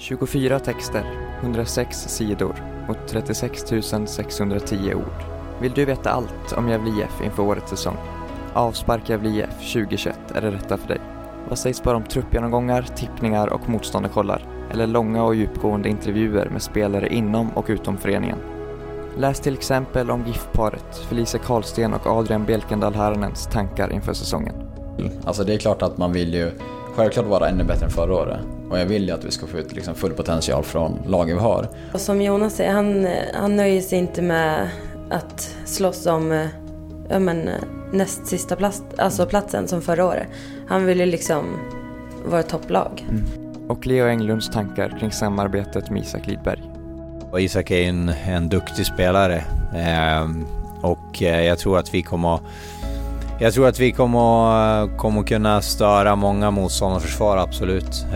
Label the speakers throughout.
Speaker 1: 24 texter, 106 sidor mot 36 610 ord. Vill du veta allt om Gävle IF inför årets säsong? Avspark Gävle IF 2021 är det rätta för dig. Vad sägs bara om truppgenomgångar, tippningar och motståndarkollar? Eller långa och djupgående intervjuer med spelare inom och utom föreningen? Läs till exempel om GIF-paret Felicia Karlsten och Adrian Belkendal Haranens tankar inför säsongen.
Speaker 2: Mm, alltså det är klart att man vill ju självklart vara ännu bättre än förra året. Och jag vill ju att vi ska få ut liksom full potential från lagen vi har.
Speaker 3: Och som Jonas säger, han, han nöjer sig inte med att slåss om ja, men, näst sista plats, alltså platsen som förra året. Han vill ju liksom vara topplag.
Speaker 1: Mm. Och Leo Englunds tankar kring samarbetet med Isak Lidberg.
Speaker 4: Och Isak är en, en duktig spelare eh, och jag tror att vi kommer jag tror att vi kommer, kommer kunna störa många motståndarförsvar, absolut.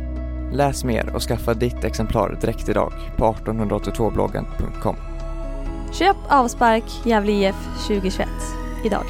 Speaker 1: Läs mer och skaffa ditt exemplar direkt idag på 1882bloggen.com.
Speaker 5: Köp avspark Gävle IF 2021 idag.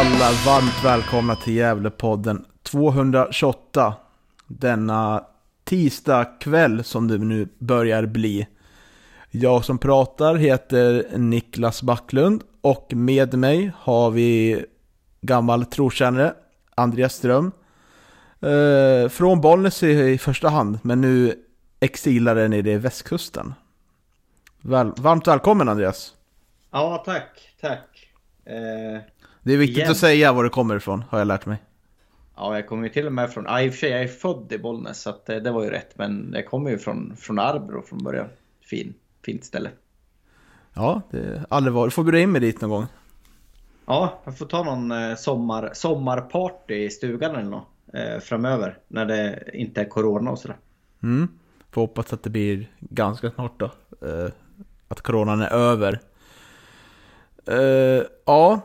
Speaker 6: Alla varmt välkomna till Gävlepodden 228. Denna tisdag kväll som det nu börjar bli. Jag som pratar heter Niklas Backlund och med mig har vi gammal trotjänare Andreas Ström. Eh, från Bollnäs i första hand, men nu exilare nere i västkusten. Väl, varmt välkommen Andreas!
Speaker 7: Ja, tack, tack. Eh,
Speaker 6: det är viktigt igen. att säga var du kommer ifrån, har jag lärt mig.
Speaker 7: Ja, jag kommer ju till och med från, ja, i och för sig jag är född i Bollnäs så att, eh, det var ju rätt. Men jag kommer ju från, från Arbro från början. Fin, fint ställe.
Speaker 6: Ja, det aldrig varit. får bjuda in mig dit någon gång.
Speaker 7: Ja, jag får ta någon eh, sommar, sommarparty i stugan eller något eh, framöver. När det inte är corona och sådär.
Speaker 6: Mm, får hoppas att det blir ganska snart då. Eh, att coronan är över. Eh, ja,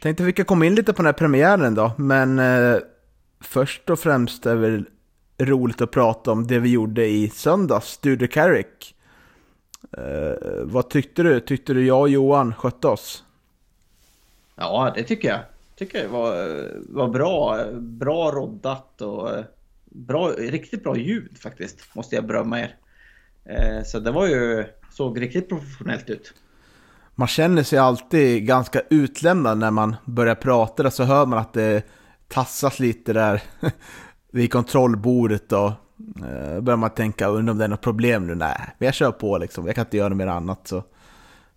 Speaker 6: tänkte vi kan komma in lite på den här premiären då, men eh, först och främst är det väl roligt att prata om det vi gjorde i söndags, Studio Carrick. Eh, vad tyckte du? Tyckte du jag och Johan skötte oss?
Speaker 7: Ja, det tycker jag. Tycker jag var, var bra. Bra roddat och eh, bra, riktigt bra ljud faktiskt, måste jag berömma er. Eh, så det var ju, såg riktigt professionellt ut
Speaker 6: man känner sig alltid ganska utlämnad när man börjar prata. Så hör man att det tassas lite där vid kontrollbordet och eh, börjar man tänka, undrar om det är något problem nu? Nej, men jag kör på liksom. Jag kan inte göra mer annat. Så.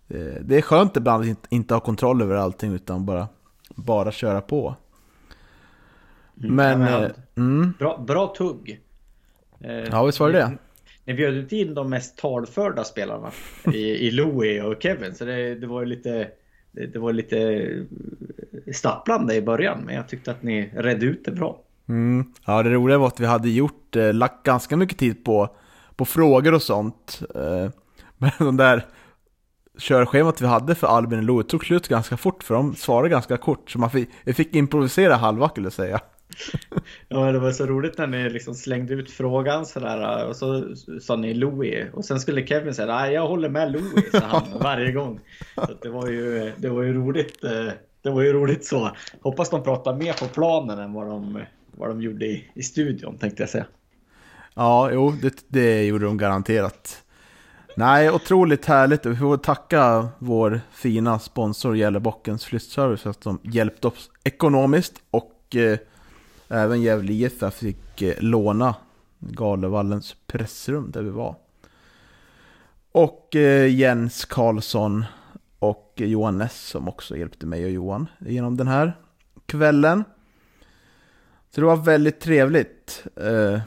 Speaker 6: Eh, det är skönt ibland att inte ha kontroll över allting utan bara, bara köra på.
Speaker 7: Mm, men... Eh, mm. bra, bra tugg.
Speaker 6: Ja, visst var det det?
Speaker 7: Ni bjöd inte in de mest talförda spelarna i, i Louis och Kevin. Så det, det var lite det, det, var lite eh, stapplande i början. Men jag tyckte att ni redde ut det bra.
Speaker 6: Mm. Ja, det roliga var att vi hade gjort, eh, lagt ganska mycket tid på, på frågor och sånt. Eh, men de där körschemat vi hade för Albin och Louis tog slut ganska fort. För de svarade ganska kort. Så man fick, vi fick improvisera halva skulle jag säga.
Speaker 7: Ja, det var så roligt när ni liksom slängde ut frågan sådär och så sa ni Louis och sen skulle Kevin säga nej jag håller med Louis sa han varje gång. Så det var ju, det var ju roligt. Eh, det var ju roligt så. Hoppas de pratar mer på planen än vad de, vad de gjorde i, i studion tänkte jag säga.
Speaker 6: Ja, jo, det, det gjorde de garanterat. Nej, otroligt härligt. Vi får tacka vår fina sponsor Gällebockens flyttservice för att de hjälpt oss ekonomiskt och eh, Även Gävle IF fick eh, låna Galevallens pressrum där vi var. Och eh, Jens Karlsson och Johan Ness som också hjälpte mig och Johan genom den här kvällen. Så det var väldigt trevligt eh,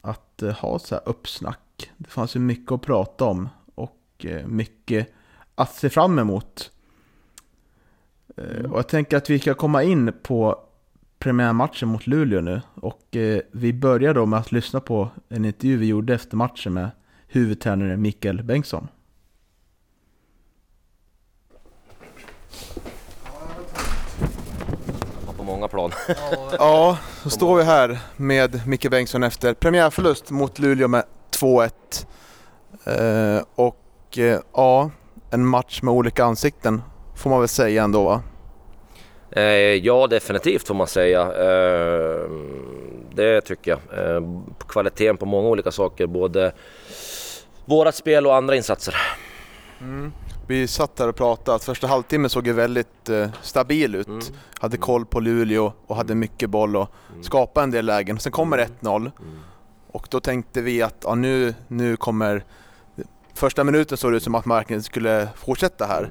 Speaker 6: att ha så här uppsnack. Det fanns ju mycket att prata om och mycket att se fram emot Eh, Och jag tänker att vi ska komma in på premiärmatchen mot Luleå nu. Och eh, vi börjar då med att lyssna på en intervju vi gjorde efter matchen med huvudtränare Mikael Bengtsson.
Speaker 8: på många plan.
Speaker 6: Ja, så står vi här med Micke Bengtsson efter premiärförlust mot Luleå med 2-1. Eh, och eh, ja, en match med olika ansikten får man väl säga ändå va?
Speaker 8: Eh, ja, definitivt får man säga. Eh, det tycker jag. Eh, kvaliteten på många olika saker, både vårat spel och andra insatser.
Speaker 6: Vi satt här och pratade att första halvtimmen såg ju väldigt stabil ut.
Speaker 8: Mm.
Speaker 6: Hade koll på Luleå och hade mycket boll och skapade en del lägen. Sen kommer 1-0
Speaker 8: Mm.
Speaker 6: och då tänkte vi att ja, nu, nu kommer... Första minuten såg det ut som att marknaden skulle fortsätta här.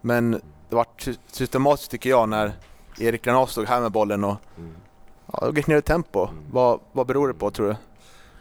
Speaker 6: Men det vart systematiskt tycker jag när Erik Granath stod här med bollen och
Speaker 8: Mm.
Speaker 6: ja, gick ner i tempo. Vad, vad beror det på tror du?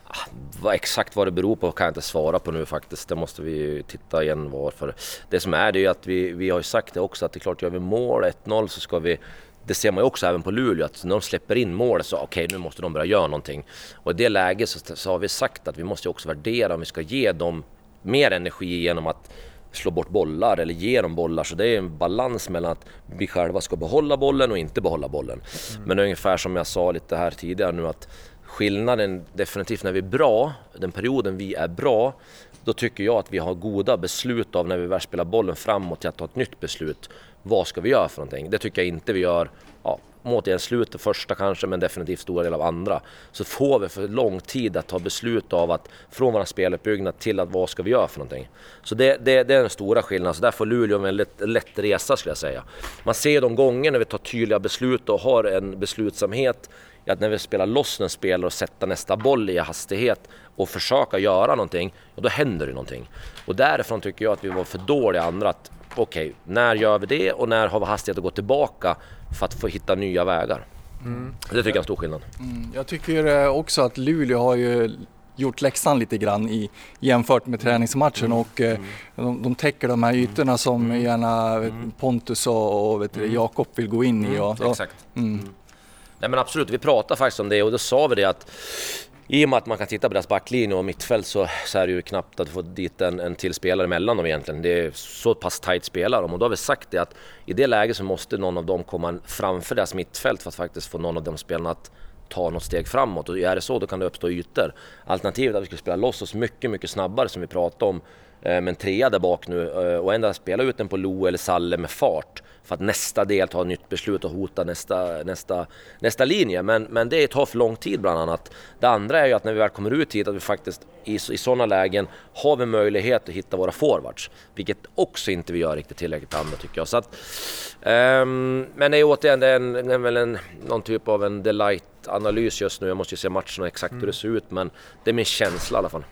Speaker 8: Ah, vad, exakt vad det beror på kan jag inte svara på nu faktiskt. Det måste vi ju titta igen varför. Det som är det är ju att vi, vi har ju sagt det också att det är klart gör vi mål 1-0 så ska vi det ser man ju också även på Luleå att när de släpper in målet så okej nu måste de börja göra någonting. Och i det läget så, så har vi sagt att vi måste också värdera om vi ska ge dem mer energi genom att slå bort bollar eller ge dem bollar. Så det är en balans mellan att vi själva ska behålla bollen och inte behålla bollen. Men ungefär som jag sa lite här tidigare nu att skillnaden definitivt när vi är bra, den perioden vi är bra, då tycker jag att vi har goda beslut av när vi väl spelar bollen framåt till att ta ett nytt beslut. Vad ska vi göra för någonting? Det tycker jag inte vi gör. Ja, återigen slutet första kanske, men definitivt stora delar av andra. Så får vi för lång tid att ta beslut av att från våran speluppbyggnad till att vad ska vi göra för någonting. Så det, det, det är den stora skillnaden. Så där får Luleå en väldigt lätt resa skulle jag säga. Man ser de gånger när vi tar tydliga beslut och har en beslutsamhet att när vi spelar loss en spelare och sätta nästa boll i hastighet och försöka göra någonting, ja, då händer det någonting. Och därifrån tycker jag att vi var för dåliga andra att okej, när gör vi det och när har vi hastighet att gå tillbaka för att få hitta nya vägar. Det tycker jag är en stor skillnad.
Speaker 9: Mm, jag tycker eh, också att Luleå har ju gjort läxan lite grann i, jämfört med träningsmatchen och eh, de, de täcker de här ytorna som gärna vet, Pontus och, och vet, du, Jakob vill gå in i. Och,
Speaker 8: Exakt.
Speaker 9: mm.
Speaker 8: Nej men absolut, vi pratade faktiskt om det och då sa vi det att i och med att man kan titta på deras backlinje och mittfält så, så är det ju knappt att få dit en, en till spelare mellan dem egentligen. Det är så pass tight spelar de och då har vi sagt det att i det läget så måste någon av dem komma framför deras mittfält för att faktiskt få någon av de spelarna att ta något steg framåt och är det så då kan det uppstå ytor. Alternativet är att vi skulle spela loss oss mycket, mycket snabbare som vi pratade om Eh, men med en trea där bak nu eh, och ändå spela ut den på Lo eller Salle med fart för att nästa del tar ett nytt beslut och hota nästa, nästa, nästa linje. Men, men det tar för lång tid bland annat. Det andra är ju att när vi väl kommer ut hit att vi faktiskt i, i sådana lägen har vi möjlighet att hitta våra forwards. Vilket också inte vi gör riktigt tillräckligt andra tycker jag. Så att, um, men det är återigen det är, en, det är väl en, någon typ av en delight-analys just nu. Jag måste ju se matchen och exakt hur det ser ut men det är min känsla i alla fall.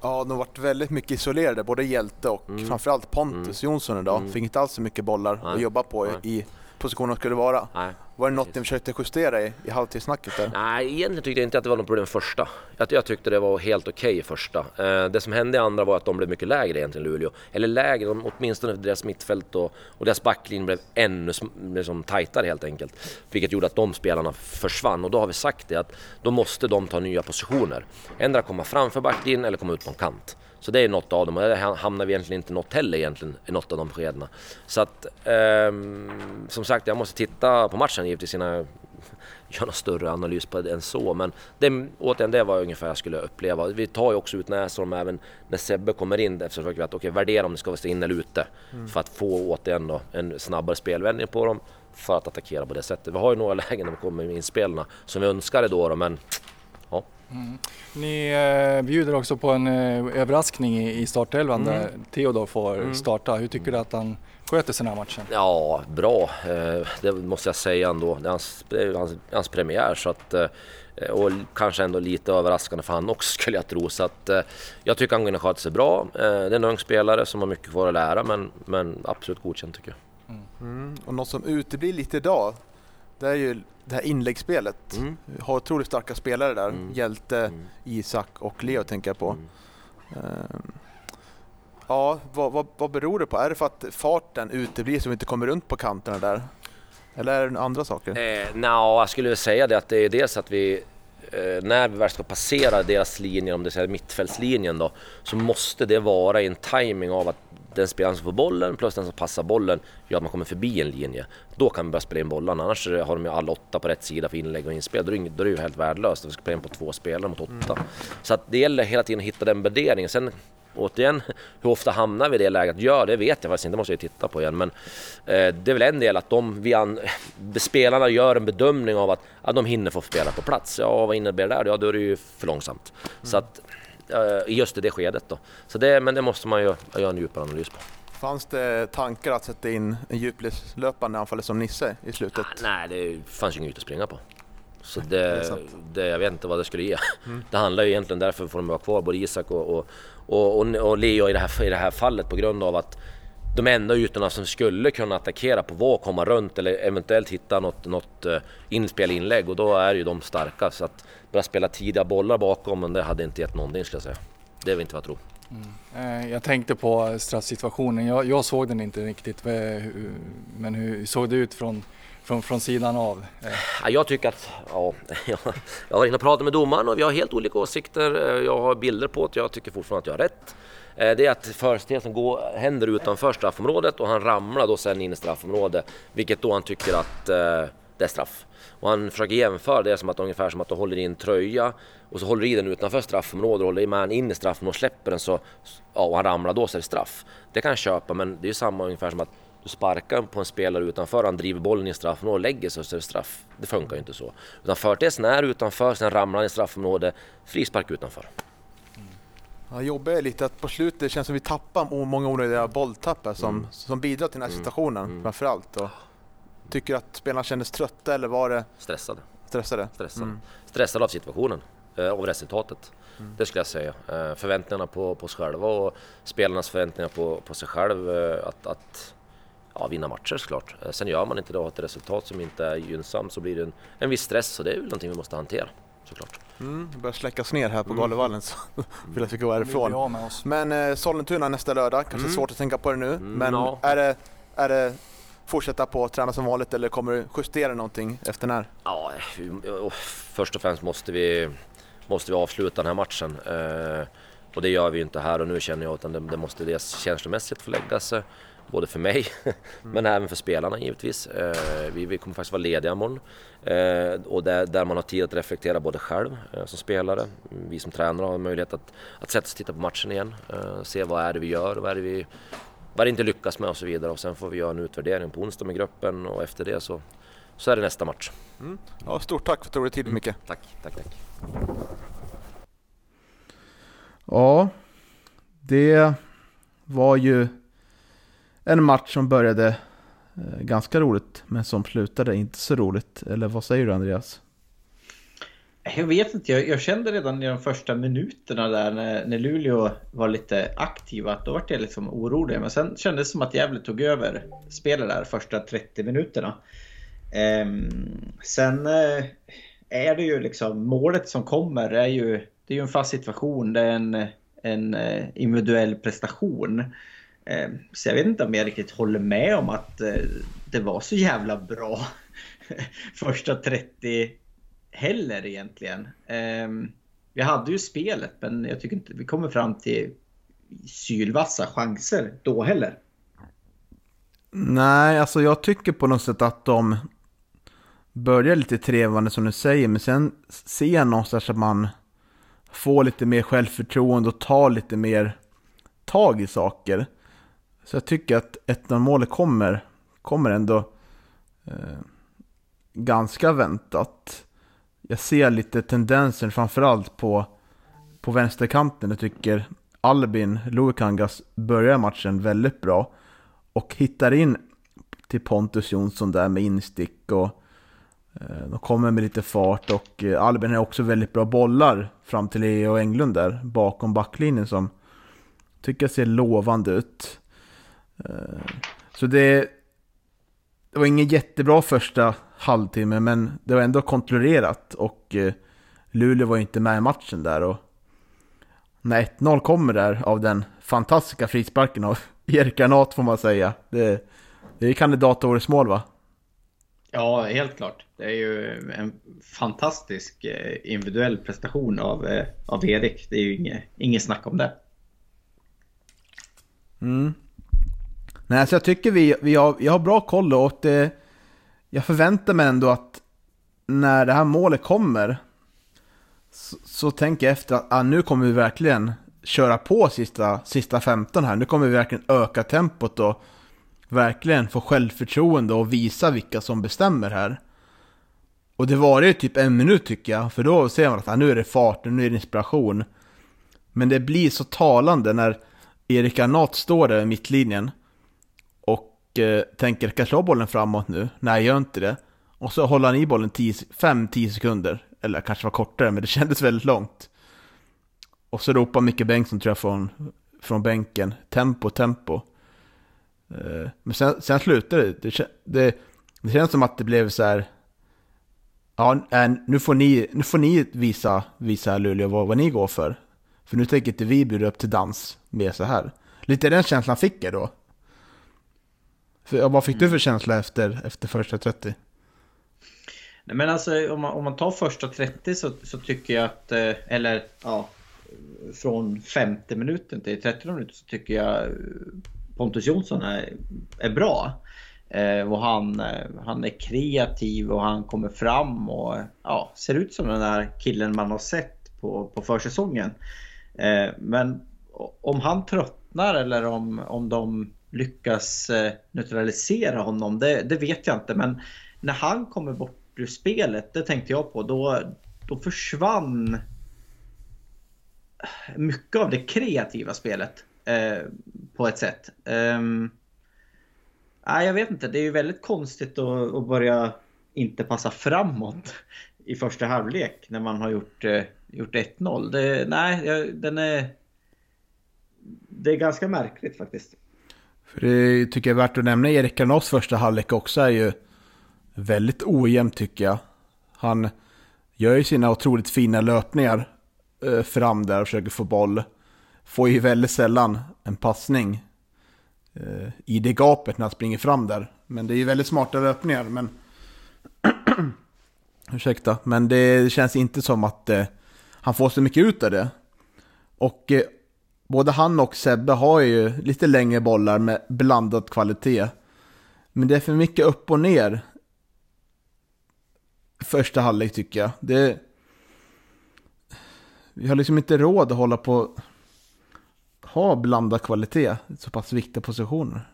Speaker 6: Ja, de varit väldigt mycket isolerade, både Hjälte och framförallt Pontus Jonsson idag. Fick inte alls så mycket bollar att
Speaker 8: Nej.
Speaker 6: jobba på
Speaker 8: Nej.
Speaker 6: i positionen skulle vara.
Speaker 8: Nej.
Speaker 6: Var det något ni försökte justera i, i halvtidssnacket där?
Speaker 8: Nej, egentligen tyckte jag inte att det var något problem första. Jag, jag tyckte det var helt okej i första. Eh, det som hände i andra var att de blev mycket lägre egentligen, Luleå. Eller lägre, de, åtminstone deras mittfält och, och deras backlinje blev ännu liksom, tajtare helt enkelt. Vilket gjorde att de spelarna försvann och då har vi sagt det att då måste de ta nya positioner. Ändra komma framför backlinjen eller komma ut på en kant. Så det är något av dem och där hamnar vi egentligen inte något heller egentligen i något av de skedena. Så att ehm, som sagt, jag måste titta på matchen givetvis innan jag gör någon större analys på det än så. Men det, återigen, det var ungefär jag skulle uppleva. Vi tar ju också ut näsor även när Sebbe kommer in eftersom vi vet, okej, värdera om det ska vara in eller ute. För att få återigen då, en snabbare spelvändning på dem för att attackera på det sättet. Vi har ju några lägen när vi kommer med inspelarna som vi önskade då, då men ja.
Speaker 9: Ni eh, bjuder också på en eh, överraskning i, i startelvan där Theodor får starta. Hur tycker du att han sköter sig den här matchen?
Speaker 8: Ja, bra. Eh, Det måste jag säga ändå. Det är hans, hans, hans premiär så att eh, och kanske ändå lite överraskande för han också skulle jag tro. Så att, eh, jag tycker han går in och sköter sig bra. Eh, Det är en ung spelare som har mycket kvar att lära men, men absolut godkänt tycker jag.
Speaker 6: Mm. Och något som uteblir lite idag, det är ju det här inläggsspelet.
Speaker 8: Mm.
Speaker 6: Har otroligt starka spelare där.
Speaker 8: Mm.
Speaker 6: Hjälte,
Speaker 8: Mm.
Speaker 6: Isak och Leo tänker jag på.
Speaker 8: Mm.
Speaker 6: Ehm, Ja, vad, vad, vad beror det på? Är det för att farten uteblir så vi inte kommer runt på kanterna där? Eller är det andra saker?
Speaker 8: Eh, Nja, jag skulle säga det att det är dels att vi eh, när vi väl ska passera deras linje, om det är mittfältslinjen då, så måste det vara i en timing av att den spelaren som får bollen plus den som passar bollen gör att man kommer förbi en linje. Då kan vi börja spela in bollarna. Annars har de ju alla åtta på rätt sida för inlägg och inspel. Då är det, då är det ju helt värdelöst. Vi ska spela in på två spelare mot åtta. Mm. Så att det gäller hela tiden att hitta den värderingen. Sen återigen, hur ofta hamnar vi i det läget? Ja, det vet jag faktiskt inte, det måste jag titta på igen. Men eh, det är väl en del att de, vi an, spelarna gör en bedömning av att, att de hinner få spela på plats. Ja, vad innebär det där? Ja, då är det ju för långsamt. Mm. Så att Eh, just i det skedet. Då. Så det, men det måste man ju göra en djupare analys på.
Speaker 6: Fanns det tankar att sätta in en djupledslöpande anfallare som Nisse i slutet?
Speaker 8: Ah, nej, det fanns ju inget att springa på. Så det, det, jag vet inte vad det skulle ge. Mm. Det handlar ju egentligen därför får de vara kvar, både Isak och, och, och, och Leo i det, här, i det här fallet på grund av att de enda ytorna som skulle kunna attackera på var komma runt eller eventuellt hitta något, något uh, inspel inlägg och då är ju de starka. Så att börja spela tidiga bollar bakom, men det hade inte gett någonting skulle jag säga. Det väl inte vad jag tror.
Speaker 9: Mm. Jag tänkte på straffsituationen. Jag, jag såg den inte riktigt, men hur såg det ut från, från, från sidan av?
Speaker 8: Jag tycker att, ja, jag har inne och pratat med domaren och vi har helt olika åsikter. Jag har bilder på att jag tycker fortfarande att jag har rätt. Eh, det är att företeelsen händer utanför straffområdet och han ramlar då sen in i straffområdet, vilket då han tycker att eh, det är straff. Och han försöker jämföra det som att ungefär som att du håller i en tröja och så håller du i den utanför straffområdet och håller med den in i straffområdet och släpper den så, ja, och han ramlar då så är det straff. Det kan jag köpa men det är ju samma ungefär som att du sparkar på en spelare utanför, han driver bollen i straffområdet och lägger sig så är det straff. Det funkar ju inte så. Utan förtesen är utanför, sen ramlar han i straffområdet, frispark utanför.
Speaker 6: Ja, jobbigt är lite att på slutet det känns som att vi tappar många onödiga bolltappar som, mm. som bidrar till den här mm. situationen mm. framförallt. Och tycker att spelarna kändes trötta eller var det?
Speaker 8: Stressade.
Speaker 6: Stressade?
Speaker 8: Stressade, mm. Stressade av situationen, eh, av resultatet. Mm. Det skulle jag säga. Eh, förväntningarna på, på sig själva och spelarnas förväntningar på, på sig själv eh, att, att ja, vinna matcher såklart. Sen gör man inte det och har ett resultat som inte är gynnsamt så blir det en, en viss stress och det är väl någonting vi måste hantera såklart.
Speaker 6: Mm, det börjar släckas ner här på mm. Galevallen så vill att vi gå härifrån. Men eh, Sollentuna nästa lördag, kanske mm. svårt att tänka på det nu. Mm, men no. är, det, är det fortsätta på att träna som vanligt eller kommer du justera någonting efter när?
Speaker 8: Ja, först och främst måste vi, måste vi avsluta den här matchen. Eh, och det gör vi inte här och nu känner jag, utan det, måste dels känslomässigt få lägga sig både för mig men även för spelarna givetvis. Eh, vi, kommer faktiskt vara lediga imorgon eh, och där, man har tid att reflektera både själv eh, som spelare, vi som tränare har möjlighet att, att sätta sig och titta på matchen igen, se vad är det vi gör, vad är det vi vad det inte lyckas med och så vidare och sen får vi göra en utvärdering på onsdag med gruppen och efter det så, så är det nästa match.
Speaker 6: Mm. Ja, stort tack för att du tog dig tid. Micke.
Speaker 8: Tack, tack, tack.
Speaker 6: Ja, det var ju en match som började eh, ganska roligt men som slutade inte så roligt. Eller vad säger du Andreas?
Speaker 7: Jag vet inte, jag, jag, kände redan i de första minuterna där när, när Luleå var lite aktiva att då var jag liksom orolig. Men sen kändes det som att Gävle tog över spelet där första 30 minuterna. Ehm, sen eh, är det ju liksom målet som kommer är ju, det är ju en fast situation. Det är en, en eh, individuell prestation. Eh, så jag vet inte om jag riktigt håller med om att eh, det var så jävla bra första 30 heller egentligen. Ehm, vi hade ju spelet men jag tycker inte vi kommer fram till sylvassa chanser då heller.
Speaker 6: Nej, alltså jag tycker på något sätt att de börjar lite trevande som du säger, men sen ser jag någonstans att man Få lite mer självförtroende och ta lite mer tag i saker. Så jag tycker att 1-0 målet kommer, kommer ändå eh, ganska väntat. Jag ser lite tendenser framförallt på, på vänsterkanten. Jag tycker Albin Luikangas börjar matchen väldigt bra och hittar in till Pontus Jonsson där med instick och eh, Eh, de kommer med lite fart och eh, Albin har också väldigt bra bollar fram till Leo Englund där bakom backlinjen som tycker jag ser lovande ut. Eh, så det, det var ingen jättebra första halvtimme, men det var ändå kontrollerat och Luleå var inte med i matchen där. Och när 1-0 kommer där av den fantastiska frisparken av Erik Granat får man säga. Det, det är kandidat årets mål va?
Speaker 7: Ja, helt klart. Det är ju en fantastisk eh, individuell prestation av, eh, av Erik. Det är ju inget, inget snack om det.
Speaker 6: Mm. Nej, så jag tycker vi, vi, har, vi har bra koll och det, jag förväntar mig ändå att när det här målet kommer så, så tänker jag efter att ah, nu kommer vi verkligen köra på sista, sista 15 här. Nu kommer vi verkligen öka tempot och verkligen få självförtroende och visa vilka som bestämmer här. Och det var ju typ en minut tycker jag, för då ser man att ah, nu är det fart, nu är det inspiration. Men det blir så talande när Erik Arnott står där i mittlinjen och eh, tänker, kanske ha bollen framåt nu? Nej, gör inte det. Och så håller han i bollen 5-10 sekunder, eller kanske var kortare, men det kändes väldigt långt. Och så ropar Micke Bengtsson tror jag från, från bänken, tempo, tempo. Eh, men sen, sen slutade det. Det, det. det känns som att det blev så här, ja, nu får ni, nu får ni visa, visa Luleå vad, vad ni går för. För nu tänker inte vi bjuda upp till dans med så här. Lite den känslan fick jag då. För, vad fick du för känsla efter, efter första 30?
Speaker 7: Nej, men alltså om man, om man tar första 30 så, så tycker jag att, eh, eller ja, från 50 minuten till 30 minuter så tycker jag Pontus Jonsson är, är bra. Eh, och han, eh, han är kreativ och han kommer fram och ja, ser ut som den där killen man har sett på, på försäsongen. Eh, men om han tröttnar eller om, om de lyckas eh, neutralisera honom, det, det, vet jag inte. Men när han kommer bort ur spelet, det tänkte jag på, då, då försvann mycket av det kreativa spelet eh, på ett sätt. Um, nej, jag vet inte, det är ju väldigt konstigt att, att börja inte passa framåt i första halvlek när man har gjort, eh, gjort 1-0. Nej, den är... Det är ganska märkligt faktiskt.
Speaker 6: För det tycker jag är värt att nämna. Erik Granaths första halvlek också är ju väldigt ojämn tycker jag. Han gör ju sina otroligt fina löpningar eh, fram där och försöker få boll. Får ju väldigt sällan en passning eh, i det gapet när han springer fram där. Men det är ju väldigt smarta löpningar. Men Ursäkta, men det känns inte som att eh, han får så mycket ut av det. Och eh, både han och Sebbe har ju lite längre bollar med blandad kvalitet. Men det är för mycket upp och ner. Första halvlek tycker jag. Det... Vi har liksom inte råd att hålla på ha blandad kvalitet i så pass viktiga positioner.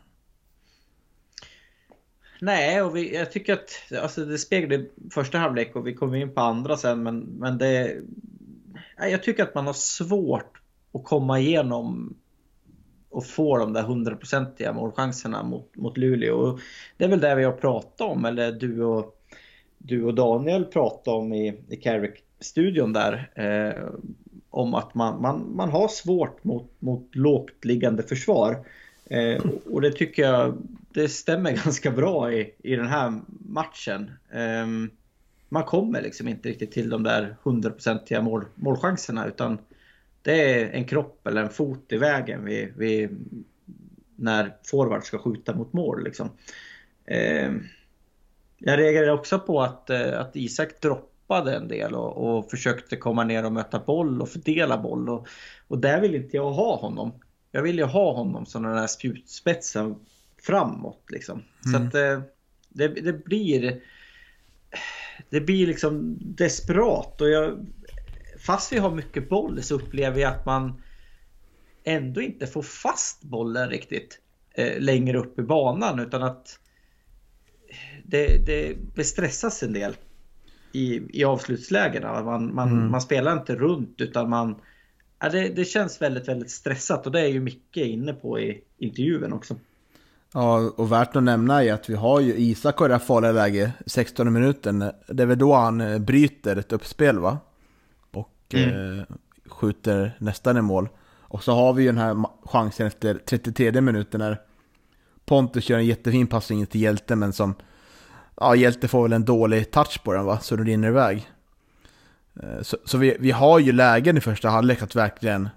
Speaker 7: Nej, och vi, jag tycker att alltså det speglade första halvlek och vi kommer in på andra sen. Men, men det... Jag tycker att man har svårt att komma igenom och få de där hundraprocentiga målchanserna mot, mot Luleå. Och det är väl det vi har pratat om, eller du och, du och Daniel pratade om i, i Carrick-studion där. Eh, om att man, man, man har svårt mot, mot lågt liggande försvar. Eh, och det tycker jag det stämmer ganska bra i, i den här matchen. Eh, man kommer liksom inte riktigt till de där hundraprocentiga mål, målchanserna utan det är en kropp eller en fot i vägen vid, vid när forward ska skjuta mot mål. Liksom. Eh, jag reagerade också på att, eh, att Isak droppade en del och, och, försökte komma ner och möta boll och fördela boll. Och, och där vill inte jag ha honom. Jag vill ju ha honom som den här spjutspetsen framåt. Liksom. Mm. Så att eh, det, det, blir... Det blir liksom desperat. Och jag, fast vi har mycket boll så upplever jag att man ändå inte får fast bollen riktigt eh, längre upp i banan utan att det, det, det stressas en del i, i avslutslägena. Man, man, mm. man spelar inte runt utan man ja, det, det känns väldigt, väldigt stressat och det är ju Micke inne på i intervjun också.
Speaker 6: Ja, och värt att nämna är att vi har ju Isak i det här farliga läge 16 minuten. Det är väl då han eh, bryter ett uppspel va? mm. eh, skjuter nästan i mål. Och så har vi ju den här chansen efter 33 minuten när Pontus gör en jättefin passning till Hjälte men som... Ja, Hjälte får väl en dålig touch på den va, så den rinner iväg. Eh, så, så vi, vi har ju lägen i första halvlek att verkligen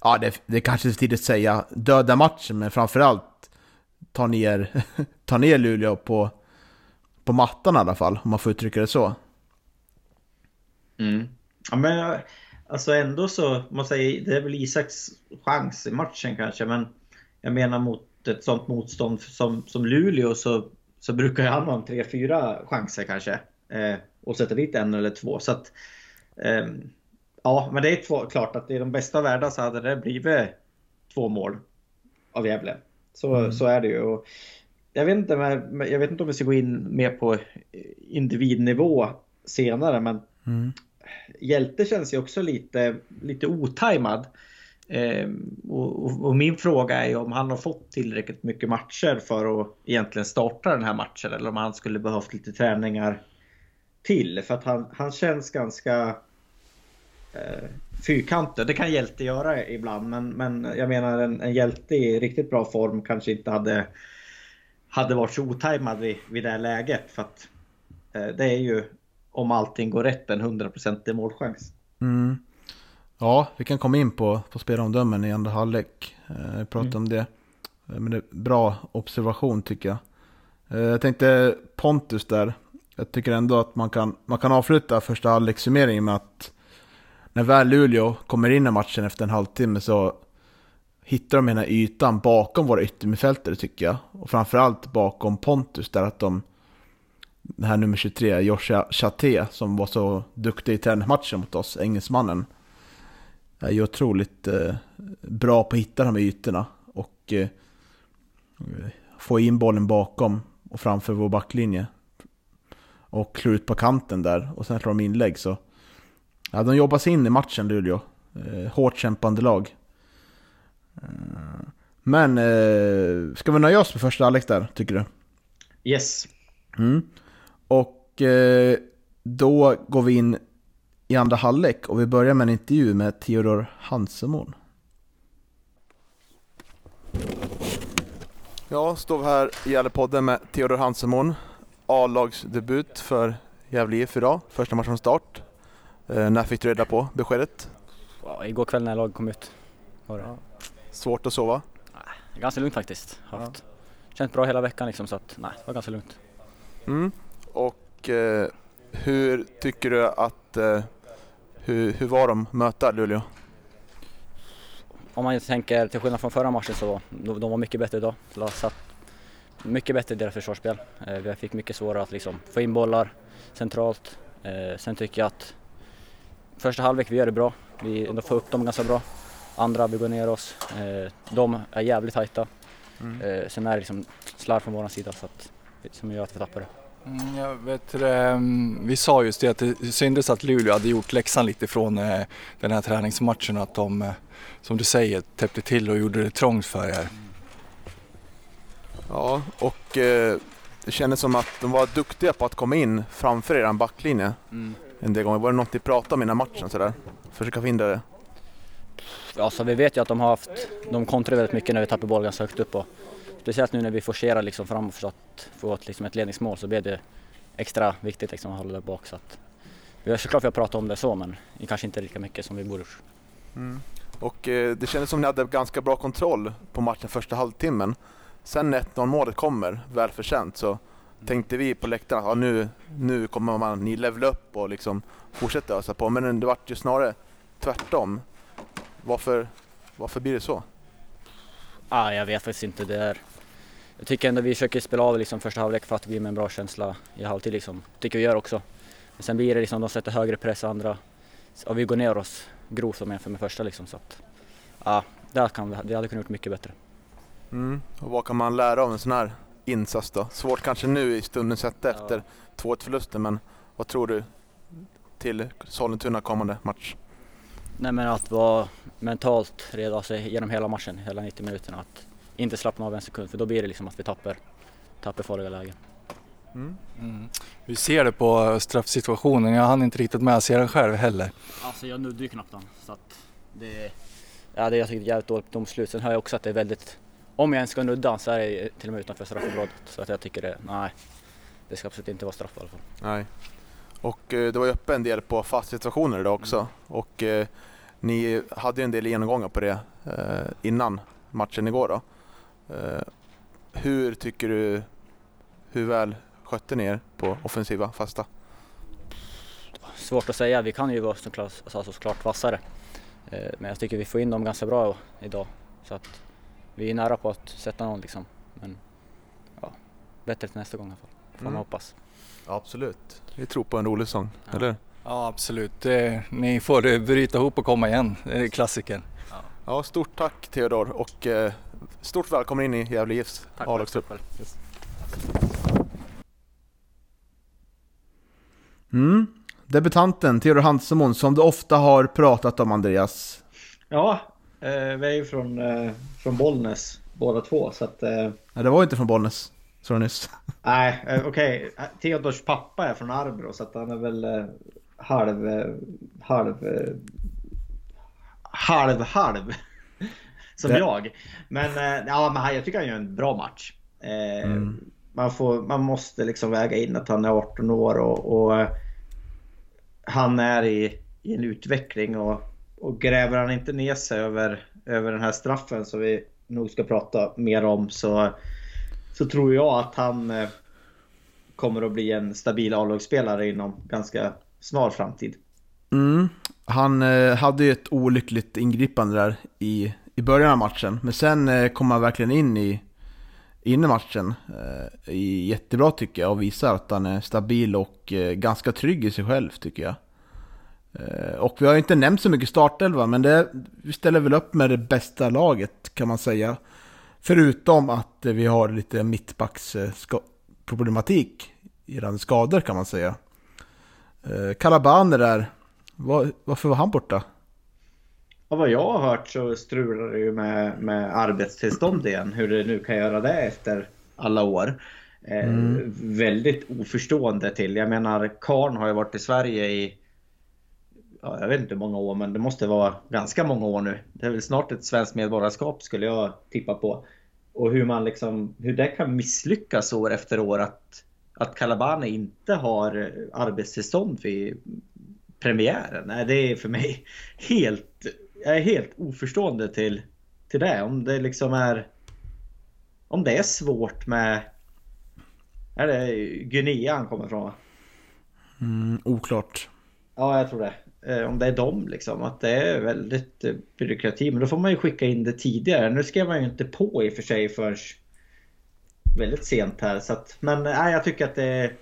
Speaker 6: ja det, det är kanske är för tidigt att säga döda matchen, men framförallt ta ner, ta ner Luleå på, på mattan i alla fall, om man får uttrycka det så.
Speaker 7: Mm. Ja, men alltså ändå så jag säga, det är väl Isaks chans i matchen kanske, men jag menar mot ett sånt motstånd som, som Luleå så, så brukar han ha en 3-4 chanser kanske. Eh, och sätta dit en eller två. Så att, eh, ja, men det är två, klart att i de bästa världar så hade det blivit två mål av Gävle. Så, mm. så är det ju. Och jag, vet inte, jag vet inte om vi ska gå in mer på individnivå senare, men mm. Hjälte känns ju också lite, lite otajmad. Eh, och, och, och, min fråga är ju om han har fått tillräckligt mycket matcher för att egentligen starta den här matchen eller om han skulle behövt lite träningar till. För att han, han känns ganska eh, fyrkantig. Det kan hjälte göra ibland men, men jag menar en, en hjälte i riktigt bra form kanske inte hade, hade varit så otajmad vid, vid det här läget. För att eh, det är ju om allting går rätt en 100% målchans.
Speaker 6: Mm. Ja, vi kan komma in på, på spelomdömen i andra halvlek. Eh, prata mm. om det. Eh, men det är bra observation tycker jag. Eh, jag tänkte Pontus där. Jag tycker ändå att man kan, man kan avsluta första halvlekssummeringen med att när väl Luleå kommer in i matchen efter en halvtimme så hittar de den här ytan bakom våra yttermittfältare tycker jag. Och framförallt bakom Pontus där att de den här nummer 23, Joshua Chaté, som var så duktig i träningsmatchen mot oss, engelsmannen, är ju otroligt eh, bra på att hitta de här ytorna och eh, få in bollen bakom och framför vår backlinje. Och klå ut på kanten där och sen slår de inlägg så... Ja, de jobbar sig in i matchen Luleå. Eh, hårt kämpande lag. Men, eh, ska vi nöja oss med första Alex där, tycker du?
Speaker 7: Yes.
Speaker 6: Mm. Och eh, då går vi in i andra halvlek och vi börjar med en intervju med Theodor Hansemon. Ja, står vi här i Gävlepodden med Theodor Hansemon. A-lagsdebut för Gävle IF idag, första matchen start. Eh, när fick du reda på beskedet?
Speaker 10: Ja, igår kväll när laget kom ut. Var det.
Speaker 6: Svårt att sova?
Speaker 10: Nej, ganska lugnt faktiskt. Haft. Ja. Känt bra hela veckan liksom så att nej, det var ganska lugnt.
Speaker 6: Mm. Och eh, hur tycker du att, eh, hur, hur var de möta Luleå?
Speaker 10: Om man tänker till skillnad från förra matchen så de, de var mycket bättre idag. Satt mycket bättre i deras försvarsspel. Eh, vi fick mycket svårare att liksom få in bollar centralt. Eh, sen tycker jag att första halvlek vi gör det bra. Vi ändå får upp dem ganska bra. Andra vi går ner oss. Eh, de är jävligt tajta. Mm. Sen är det liksom slarv från vår sida så att, som gör att vi tappar det.
Speaker 9: Mm, jag vet, mm, vi sa just det att det syntes att Luleå hade gjort läxan lite från eh, den här träningsmatchen att de, eh, som du säger, täppte till och gjorde det trångt för er.
Speaker 6: Ja, och eh, det kändes som att de var duktiga på att komma in framför er backlinje mm. en del gånger. Var det något ni pratade om i den här matchen sådär? Försöka förhindra det?
Speaker 10: Ja, så vi vet ju att de har haft, de kontrar väldigt mycket när vi tappar boll ganska högt upp och speciellt nu när vi forcerar liksom framåt för att få ett, liksom ett ledningsmål så blir det extra viktigt liksom att hålla där bak. Så att, vi har såklart vi har pratat om det så men kanske inte lika mycket som vi borde
Speaker 6: mm. Och eh, det kändes som ni hade ganska bra kontroll på matchen första halvtimmen. Sen när 1-0 målet kommer, välförtjänt, så tänkte vi på läktaren att ja, nu, nu kommer man, ni levla upp och liksom fortsätta ösa på. Men det vart ju snarare tvärtom. Varför, varför blir det så?
Speaker 10: Ah, jag vet faktiskt inte. Det är, jag tycker ändå vi försöker spela av liksom första halvlek för att vi med en bra känsla i halvtid. Liksom. tycker vi gör också. Men sen blir det liksom, de sätter högre press andra och vi går ner oss grovt om jämfört med första. Liksom, så att, ja, det, kan, det hade kunnat gjort mycket bättre.
Speaker 6: Mm. Och vad kan man lära av en sån här insats då? Svårt kanske nu i stunden sett efter ja. 2-1 förlusten men vad tror du till Sollentuna kommande match?
Speaker 10: Nej men att vara mentalt redo alltså, genom hela matchen, hela 90 minuterna. Att inte slappna av en sekund för då blir det liksom att vi tappar, tappar farliga lägen.
Speaker 9: Mm. Mm. Vi ser det på straffsituationen, jag hann inte riktigt med att se den själv heller.
Speaker 10: Alltså jag nuddade ju knappt den. Så att det, ja, det jag tycker är jävligt dåligt domslut. Sen hör jag också att det är väldigt, om jag ens ska nudda så är det till och med utanför straffområdet. Så att jag tycker det, nej, det ska absolut inte vara straff i alla fall.
Speaker 6: Nej. Och eh, det var ju öppen del på fast situationer idag också. Mm. Och eh, Ni hade en del genomgångar på det eh, innan matchen igår då. Eh, hur tycker du, hur väl skötte ni er på offensiva fasta?
Speaker 10: Svårt att säga, vi kan ju vara såklart, alltså såklart vassare. Eh, men jag tycker vi får in dem ganska bra idag. Så att vi är nära på att sätta någon liksom. Men ja, bättre till nästa gång i alla fall. Får man
Speaker 6: Mm.
Speaker 10: hoppas.
Speaker 6: Ja, absolut. Vi tror på en rolig säsong, eller?
Speaker 9: Ja, absolut. Ni får eh, bryta ihop och komma igen. Det är klassiker.
Speaker 6: Ja, stort tack Theodor och eh, stort välkommen in i Gävle IFs A-lagstrupp. Mm. Debutanten Theodor Hansemon som du ofta har pratat om Andreas.
Speaker 7: Ja, eh, vi är ju från, eh, från Bollnäs båda två så att... Eh,
Speaker 6: Nej, det var inte från Bollnäs, sa du nyss.
Speaker 7: nej, eh, okej. Theodors pappa är från Arbro så att han är väl eh, halv... Eh, halv... Eh, halv, halv. Som
Speaker 6: Det-
Speaker 7: jag. Men, eh, ja, men jag tycker han gör en bra match. Eh,
Speaker 6: Mm.
Speaker 7: man, får, man måste liksom väga in att han är 18 år och, och eh, han är i, i en utveckling och, och gräver han inte ner sig över, över den här straffen som vi nog ska prata mer om så, så tror jag att han eh, kommer att bli en stabil A-lagsspelare inom ganska snar framtid.
Speaker 6: Mm. Han eh, hade ju ett olyckligt ingripande där i, i början av matchen. Men sen kommer kom han verkligen in i, in i matchen. Eh, I, jättebra tycker jag och visar att han är stabil och eh, ganska trygg i sig själv tycker jag. Och vi har ju inte nämnt så mycket startelva men det, vi ställer väl upp med det bästa laget kan man säga. Förutom att vi har lite mittbacksproblematik i skador kan man säga. Eh, Kalaban är där. Var, varför var han borta?
Speaker 7: Av vad jag har hört så strular det ju med, med arbetstillstånd igen. Hur det nu kan göra det efter alla år. Eh,
Speaker 6: Mm.
Speaker 7: Väldigt oförstående till. Jag menar, Karn har ju varit i Sverige i ja, jag vet inte hur många år, men det måste vara ganska många år nu. Det är väl snart ett svenskt medborgarskap skulle jag tippa på. Och hur man liksom, hur det kan misslyckas år efter år att, att Calabane inte har arbetstillstånd vid premiären. Nej, det är för mig helt, jag är helt oförstående till, till det. Om det liksom är, om det är svårt med, är det Guinea han kommer ifrån?
Speaker 6: Mm, oklart.
Speaker 7: Ja, jag tror det. Eh, Om det är dem liksom. Att det är väldigt eh, byråkrati. Men då får man ju skicka in det tidigare. Nu skrev man ju inte på i och för sig förrän väldigt sent här. Så att, men nej, jag tycker att det är,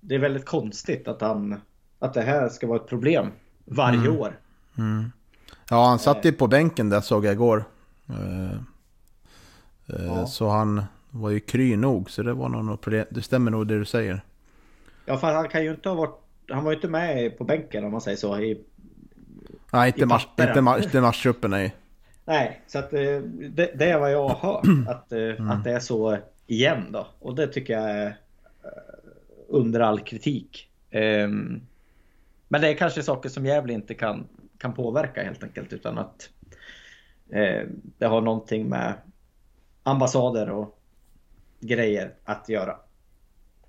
Speaker 7: det är väldigt konstigt att, han, att det här ska vara ett problem varje
Speaker 6: Mm.
Speaker 7: år.
Speaker 6: Mm. Ja, han satt ju på bänken där såg jag igår. Eh, eh,
Speaker 7: Ja.
Speaker 6: Så han var ju kry nog, så det var nog något problem. Det stämmer nog det du säger.
Speaker 7: Ja, för han kan ju inte ha varit... Han var ju inte med på bänken om man säger så. I,
Speaker 6: Nej, inte,
Speaker 7: I
Speaker 6: mars, inte, mars, inte nej.
Speaker 7: Nej, så att eh, det, det är vad jag har hört. Att, eh,
Speaker 6: Mm.
Speaker 7: att det är så igen då. Och det tycker jag är eh, under all kritik. Ehm, Men det är kanske saker som Gävle inte kan, kan påverka helt enkelt. Utan att eh, det har någonting med ambassader och grejer att göra.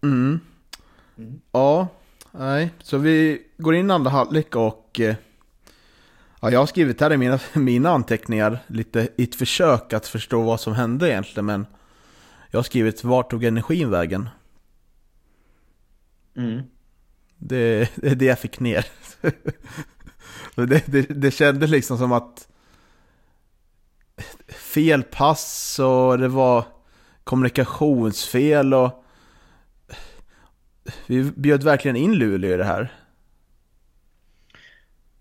Speaker 6: Mm.
Speaker 7: Mm.
Speaker 6: Ja, nej. Så vi går in andra halvlek och... eh, Ja, jag har skrivit här i mina, mina anteckningar lite i ett försök att förstå vad som hände egentligen, men... Jag har skrivit vart tog energin vägen?
Speaker 7: Mm.
Speaker 6: Det är det jag fick ner. det, det, det kändes liksom som att fel pass och det var kommunikationsfel och vi bjöd verkligen in Luleå i det här.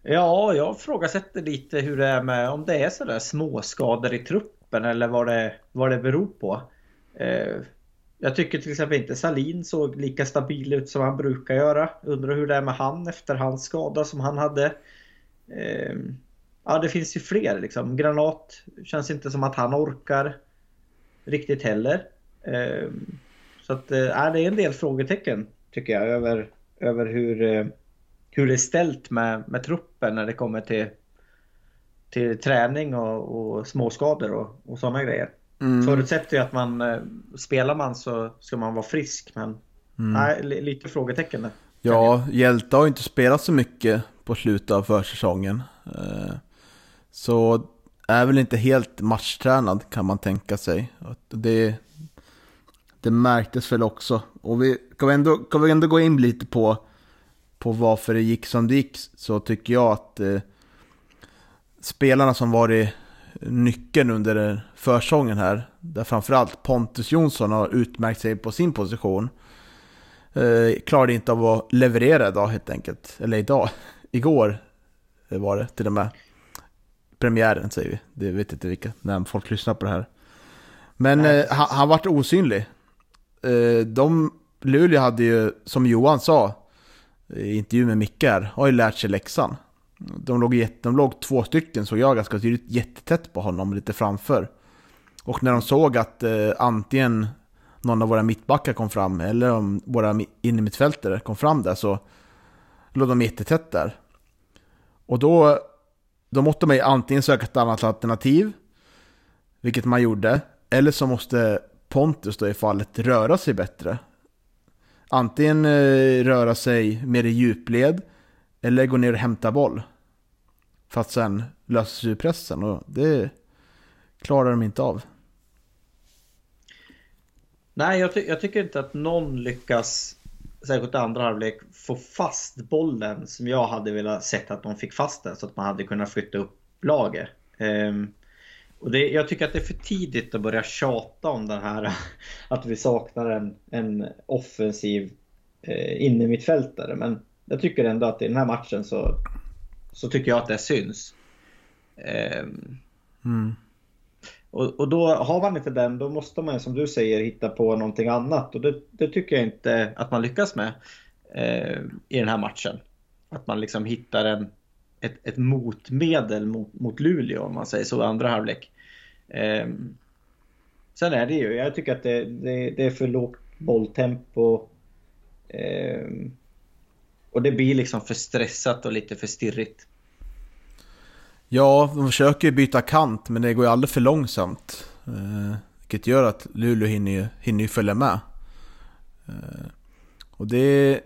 Speaker 7: Ja, jag ifrågasätter lite hur det är med om det är sådär småskador i truppen eller vad det, vad det beror på. Eh, jag tycker till exempel inte Salin såg lika stabil ut som han brukar göra. Undrar hur det är med han efter hans skada som han hade. Eh, ja, det finns ju fler liksom. Granat känns inte som att han orkar riktigt heller. Eh, så att, eh, det är en del frågetecken tycker jag över, över hur eh, hur det är ställt med, med truppen när det kommer till, till träning och, och småskador och, och sådana grejer.
Speaker 6: Mm.
Speaker 7: Förutsätter ju att man eh, spelar man så ska man vara frisk men
Speaker 6: Mm.
Speaker 7: nej, li- lite frågetecken där.
Speaker 6: Ja, Hjälte har ju inte spelat så mycket på slutet av försäsongen. Eh, så är väl inte helt matchtränad kan man tänka sig. Det, det märktes väl också. Och vi kan vi ändå, kan vi ändå gå in lite på, på varför det gick som det gick. Så tycker jag att eh, spelarna som varit nyckeln under försången här, där framförallt Pontus Jonsson har utmärkt sig på sin position. Eh, klarade inte av att leverera idag helt enkelt. Eller idag, igår var det till och med. Premiären säger vi, det vet inte vilka, när folk lyssnar på det här. Men eh, han, han vart osynlig. Eh, de, Luleå hade ju, som Johan sa i intervju med Micke här, har ju lärt sig läxan. De låg, de låg två stycken, såg jag ganska tydligt, jättetätt på honom, lite framför. Och när de såg att eh, antingen någon av våra mittbackar kom fram, eller om våra innermittfältare kom fram där, så låg de jättetätt där. Och då, då måste man ju antingen söka ett annat alternativ, vilket man gjorde, eller så måste Pontus då i fallet röra sig bättre. Antingen eh, röra sig mer i djupled, eller gå ner och hämta boll. För att sen lösa sig ur pressen och det klarar de inte av.
Speaker 7: Nej, jag, ty jag, tycker inte att någon lyckas, särskilt i andra halvlek, få fast bollen som jag hade velat sett att de fick fast den så att man hade kunnat flytta upp laget. Um, ehm, och det, jag tycker att det är för tidigt att börja tjata om den här att vi saknar en, en offensiv eh, innermittfältare. Men jag tycker ändå att i den här matchen så, så tycker jag att det syns. Um, mm och, och, då har man inte den, då måste man som du säger hitta på någonting annat. Och det, det tycker jag inte att man lyckas med eh, i den här matchen. Att man liksom hittar en, ett, ett motmedel mot, mot Luleå om man säger så i andra halvlek. Eh, sen är det ju, jag tycker att det, det, det är för lågt bolltempo. Eh, och det blir liksom för stressat och lite för stirrigt.
Speaker 6: Ja, de försöker ju byta kant men det går ju alldeles för långsamt. Eh, vilket gör att Luleå hinner ju, hinner ju följa med. Eh, och det...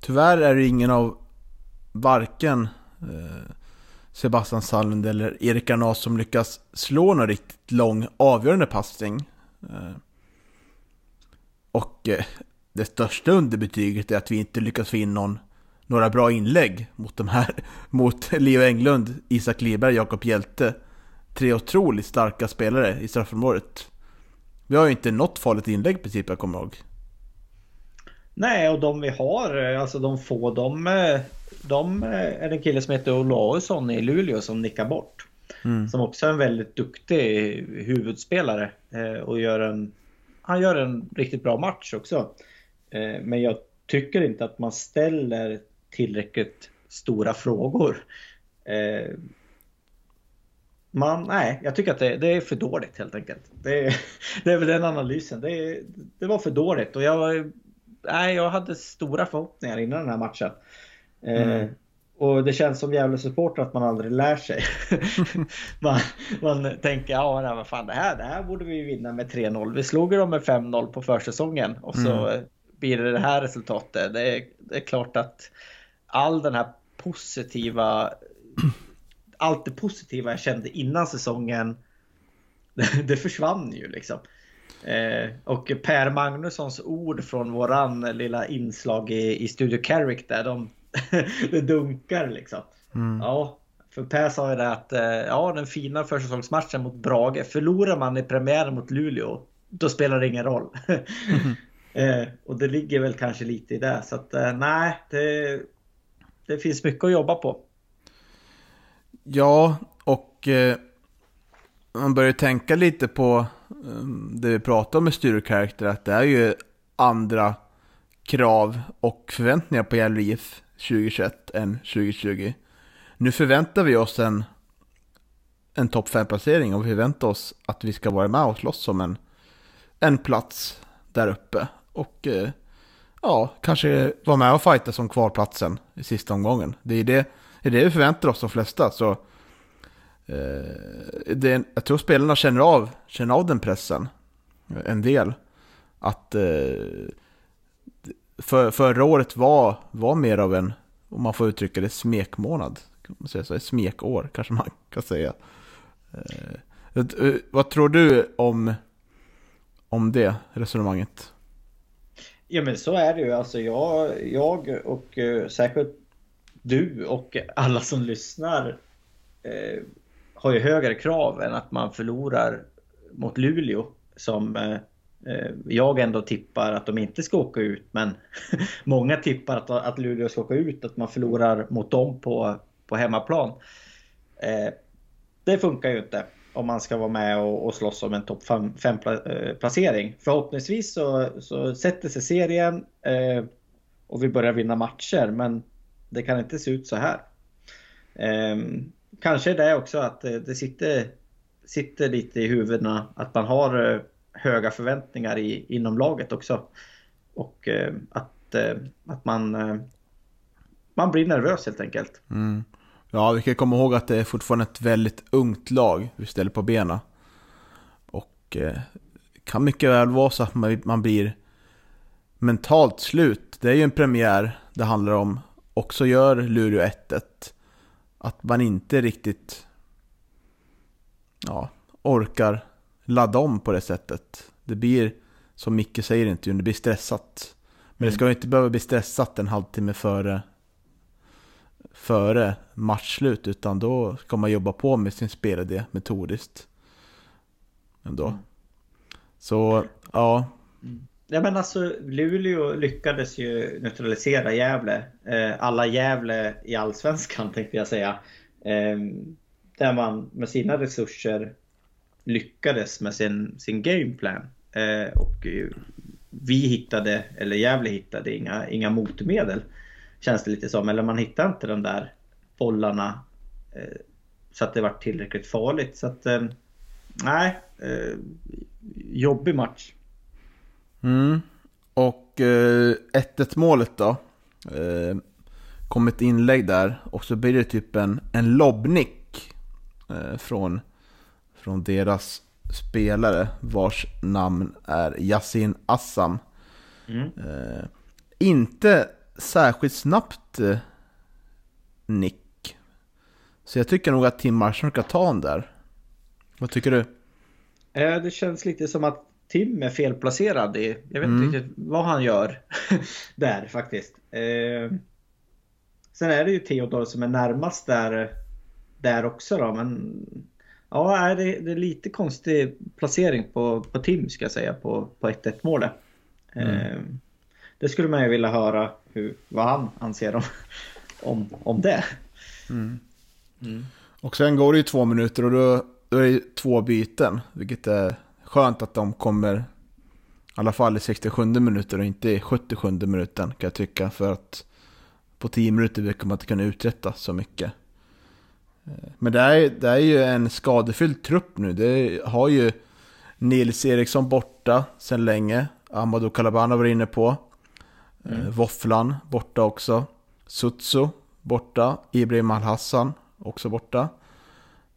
Speaker 6: Tyvärr är det ingen av varken eh, Sebastian Sallund eller Erik Garnas som lyckas slå någon riktigt lång avgörande passning. Eh, och eh, det största underbetyget är att vi inte lyckas få in någon, några bra inlägg mot de här, mot Leo Englund, Isak Liberg, Jakob Hjälte. Tre otroligt starka spelare i straffområdet. Vi har ju inte något farligt inlägg i princip, jag kommer ihåg.
Speaker 7: Nej, och de vi har, alltså de få, de, de är en kille som heter Olausson i Luleå som nickar bort. Mm. Som också är en väldigt duktig huvudspelare eh, och gör en, han gör en riktigt bra match också. Eh, men jag tycker inte att man ställer tillräckligt stora frågor. Eh, man, nej, jag tycker att det, det, är för dåligt helt enkelt. Det, det är väl den analysen. Det, det var för dåligt och jag, nej, jag hade stora förhoppningar innan den här matchen. Eh, mm. Och det känns som jävla supporter att man aldrig lär sig. man, man tänker, ja nej, vad fan det här, det här borde vi vinna med 3-0. Vi slog dem med 5-0 på försäsongen och så mm blir det det här resultatet. Det är, det är klart att all den här positiva, allt det positiva jag kände innan säsongen, det, försvann ju liksom. Eh, och Per Magnussons ord från våran lilla inslag i, i Studio Carrick där, de, det dunkar liksom. Mm. Ja, för Per sa ju det att eh, ja, den fina försäsongsmatchen mot Brage, förlorar man i premiären mot Luleå, då spelar det ingen roll. mm. Eh, och det ligger väl kanske lite i det. Så att eh, nej, det, det finns mycket att jobba på.
Speaker 6: Ja, och eh, man börjar tänka lite på eh, det vi pratar om med styrkaraktär. Att det är ju andra krav och förväntningar på Gävle IF 2021 än 2020. Nu förväntar vi oss en, en topp 5-placering och vi förväntar oss att vi ska vara med och slåss om en, en plats där uppe. Och eh, ja, kanske vara med och fighta som kvalplatsen i sista omgången. Det är det, det, är det vi förväntar oss de flesta. Så, eh, det, jag tror spelarna känner av, känner av den pressen eh, en del. Att eh, för, förra året var, var mer av en, om man får uttrycka det, smekmånad. kan man säga så, ett smekår kanske man kan säga. Eh, eh vad tror du om, om det resonemanget?
Speaker 7: Ja men så är det ju. Alltså jag, jag och uh, säkert du och alla som lyssnar eh, har ju högre krav än att man förlorar mot Luleå som eh, eh jag ändå tippar att de inte ska åka ut men många tippar att, att Luleå ska åka ut, att man förlorar mot dem på, på hemmaplan. Eh, det funkar ju inte om man ska vara med och, och slåss om en topp 5-placering. Eh, Förhoppningsvis så, så sätter sig serien eh, och vi börjar vinna matcher men det kan inte se ut så här. Eh, kanske det också att eh, det sitter, sitter lite i huvudena att man har eh, höga förväntningar i, inom laget också. Och eh, att, eh, att man, man blir nervös helt enkelt.
Speaker 6: Mm. Ja, vi kan komma ihåg att det är fortfarande ett väldigt ungt lag vi ställer på benen. Och eh, kan mycket väl vara så att man, man blir mentalt slut. Det är ju en premiär det handlar om. Och så gör Luleå 1-1. Att man inte riktigt ja, orkar ladda om på det sättet. Det blir, som Micke säger i intervjun, det blir stressat. Men mm. det ska ju inte behöva bli stressat en halvtimme före före matchslut utan då ska man jobba på med sin spelidé metodiskt. Ändå. Mm. Så, ja.
Speaker 7: Mm. Ja men alltså Luleå lyckades ju neutralisera Gävle. Eh, alla Gävle i Allsvenskan tänkte jag säga. Eh, där man med sina resurser lyckades med sin, sin gameplan. Eh, och vi hittade, eller Gävle hittade inga, inga motmedel. Känns det lite som. Eller man hittar inte de där bollarna eh, så att det var tillräckligt farligt. Så att eh, nej, eh, jobbig match.
Speaker 6: Mm. Och 1-1 eh, målet då. Eh, kom ett inlägg där och så blir det typ en, en lobbnick eh, från, från deras spelare vars namn är Yasin Assam. Mm. inte särskilt snabbt eh, nick. Så jag tycker nog att Tim Marshall ska ta den där. Vad tycker du?
Speaker 7: Eh, det känns lite som att Tim är felplacerad i, jag vet mm. inte riktigt vad han gör där faktiskt. Eh, sen är det ju Theodor som är närmast där, där också då, men ja, det, är lite konstig placering på, på Tim ska jag säga på, på 1-1 målet. Mm. Det skulle man ju vilja höra hur, vad han anser om, om, om det.
Speaker 6: Mm. Mm. Och sen går det ju två minuter och då, då är det två byten. Vilket är skönt att de kommer i alla fall i 67 minuter och inte i 77 minuten kan jag tycka. För att på 10 minuter brukar man inte kunna uträtta så mycket. Men det är, det är ju en skadefylld trupp nu. Det har ju Nils Eriksson borta sedan länge. Amadou Kalabana var inne på. Mm. Våfflan borta också. Sutsu borta. Ibrahim Al-Hassan också borta.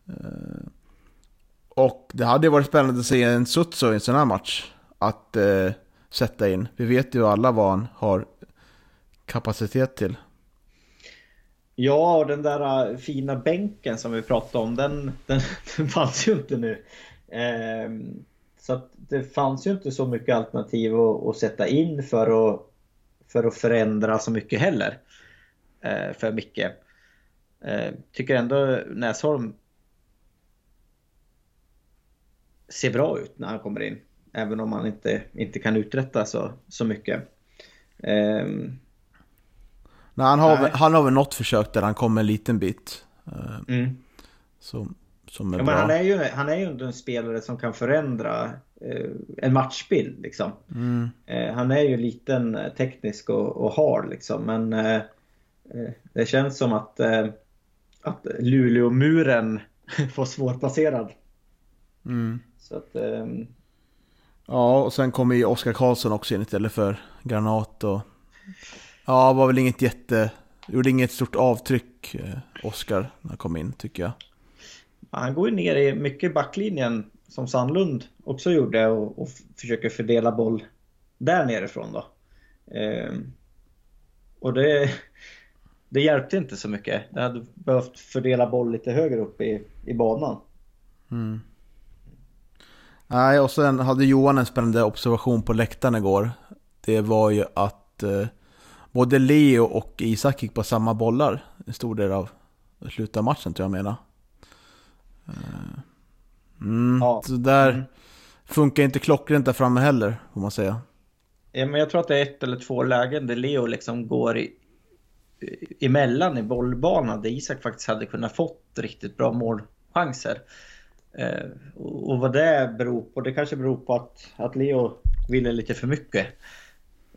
Speaker 6: Eh, och det hade varit spännande att se en Sutsu i en sån här match. Att eh, sätta in. Vi vet ju alla vad han har kapacitet till.
Speaker 7: Ja, och den där eh, fina bänken som vi pratade om, den, den, den fanns ju inte nu. Eh, så att det fanns ju inte så mycket alternativ att, att sätta in för att för att förändra så mycket heller. Eh, för Micke. Eh, tycker ändå Näsholm ser bra ut när han kommer in. Även om han inte, inte kan uträtta så, så mycket. Eh,
Speaker 6: nej, han, har, nej. han har väl något försök där han kommer en liten bit. Mm. Som, som är
Speaker 7: ja,
Speaker 6: bra.
Speaker 7: Han är ju, han är ju en spelare som kan förändra Eh, en matchbild liksom. Mm. Eh, han är ju liten, eh, teknisk och, och hard liksom men det känns som att, att Luleå-muren får svårplacerad.
Speaker 6: Mm. Så att, um... Ja, och sen kommer ju Oskar Karlsson också in istället för Granat och... Ja, var väl inget jätte... Gjorde inget stort avtryck, Oskar, när han kom in, tycker jag.
Speaker 7: Han går ju ner i mycket backlinjen som Sandlund också gjorde och, och försöker fördela boll där nerifrån då. Eh, och det, det hjälpte inte så mycket. Det hade behövt fördela boll lite högre upp i, i banan.
Speaker 6: Mm. Nej, och sen hade Johan en spännande observation på läktaren igår. Det var ju att eh, både Leo och Isak gick på samma bollar en stor del av slutet av matchen tror jag menar. Eh, mm,
Speaker 7: Ja.
Speaker 6: Så där
Speaker 7: Mm.
Speaker 6: funkar inte klockrent där framme heller, får man säga.
Speaker 7: Ja, men jag tror att det är ett eller två lägen där Leo liksom går i, emellan i bollbanan där Isak faktiskt hade kunnat fått riktigt bra målchanser. Eh, och och vad det beror på, det kanske beror på att, att Leo ville lite för mycket.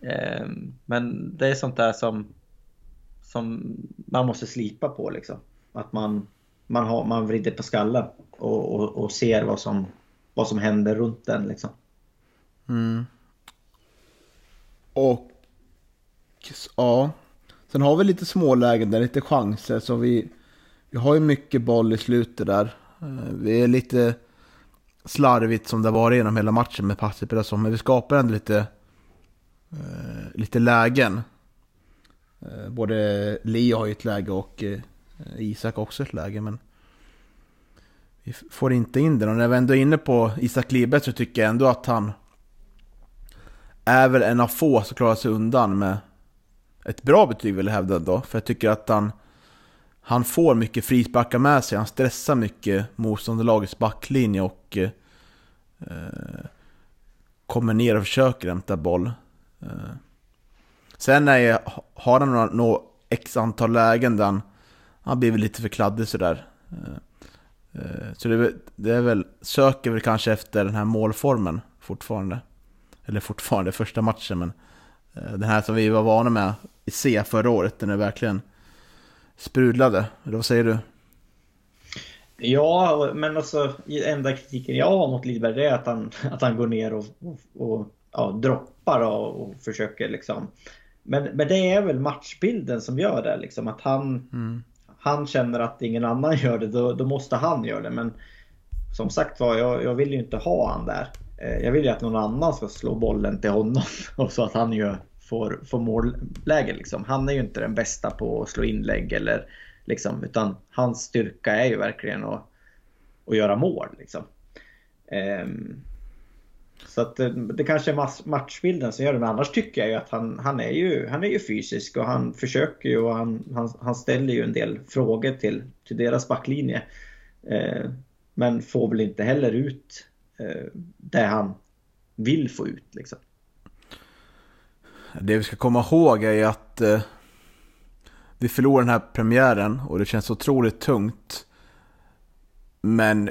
Speaker 7: Eh, men det är sånt där som, som man måste slipa på liksom. Att man, man, har, man vrider på skallen och, och, och ser vad som, vad som händer runt den liksom.
Speaker 6: Mm. Och ja, sen har vi lite smålägen där, lite chanser. Så vi, vi har ju mycket boll i slutet där. Eh, vi är lite slarvigt som det har varit genom hela matchen med passet och så, men vi skapar ändå lite, eh, lite lägen. Eh, både Leo har ju ett läge och Eh, Isak också ett läge, men vi får inte in den. Och när vi ändå är inne på Isak Libet så tycker jag ändå att han är väl en av få som klarar sig undan med ett bra betyg vill jag hävda då. För jag tycker att han, han får mycket frisparkar med sig. Han stressar mycket motståndarlagets backlinje och eh, kommer ner och försöker hämta boll. Eh. Sen är jag, har han några, några x antal lägen där han, han blir väl lite för kladdig sådär. Eh, eh, så det är, väl, det är väl, söker väl kanske efter den här målformen fortfarande. Eller fortfarande första matchen, men eh, den här som vi var vana med i C förra året, den är verkligen sprudlade. Eller vad säger du?
Speaker 7: Ja, men alltså enda kritiken jag har mot Lidberg är att han, att han går ner och, och, och ja, droppar och, och försöker liksom. Men, men det är väl matchbilden som gör det liksom att han, han känner att ingen annan gör det, då, då måste han göra det. Men som sagt var, jag, jag vill ju inte ha han där. Eh, jag vill ju att någon annan ska slå bollen till honom och så att han ju får, får målläge liksom. Han är ju inte den bästa på att slå inlägg eller liksom, utan hans styrka är ju verkligen att, att göra mål liksom. Ehm, så att det, det kanske är matchbilden som gör det. Men annars tycker jag ju att han, han, är, ju, han är ju fysisk och han försöker ju och han, han, han ställer ju en del frågor till, till deras backlinje. Eh, men får väl inte heller ut eh, det han vill få ut liksom.
Speaker 6: Det vi ska komma ihåg är ju att eh, vi förlorar den här premiären och det känns otroligt tungt. Men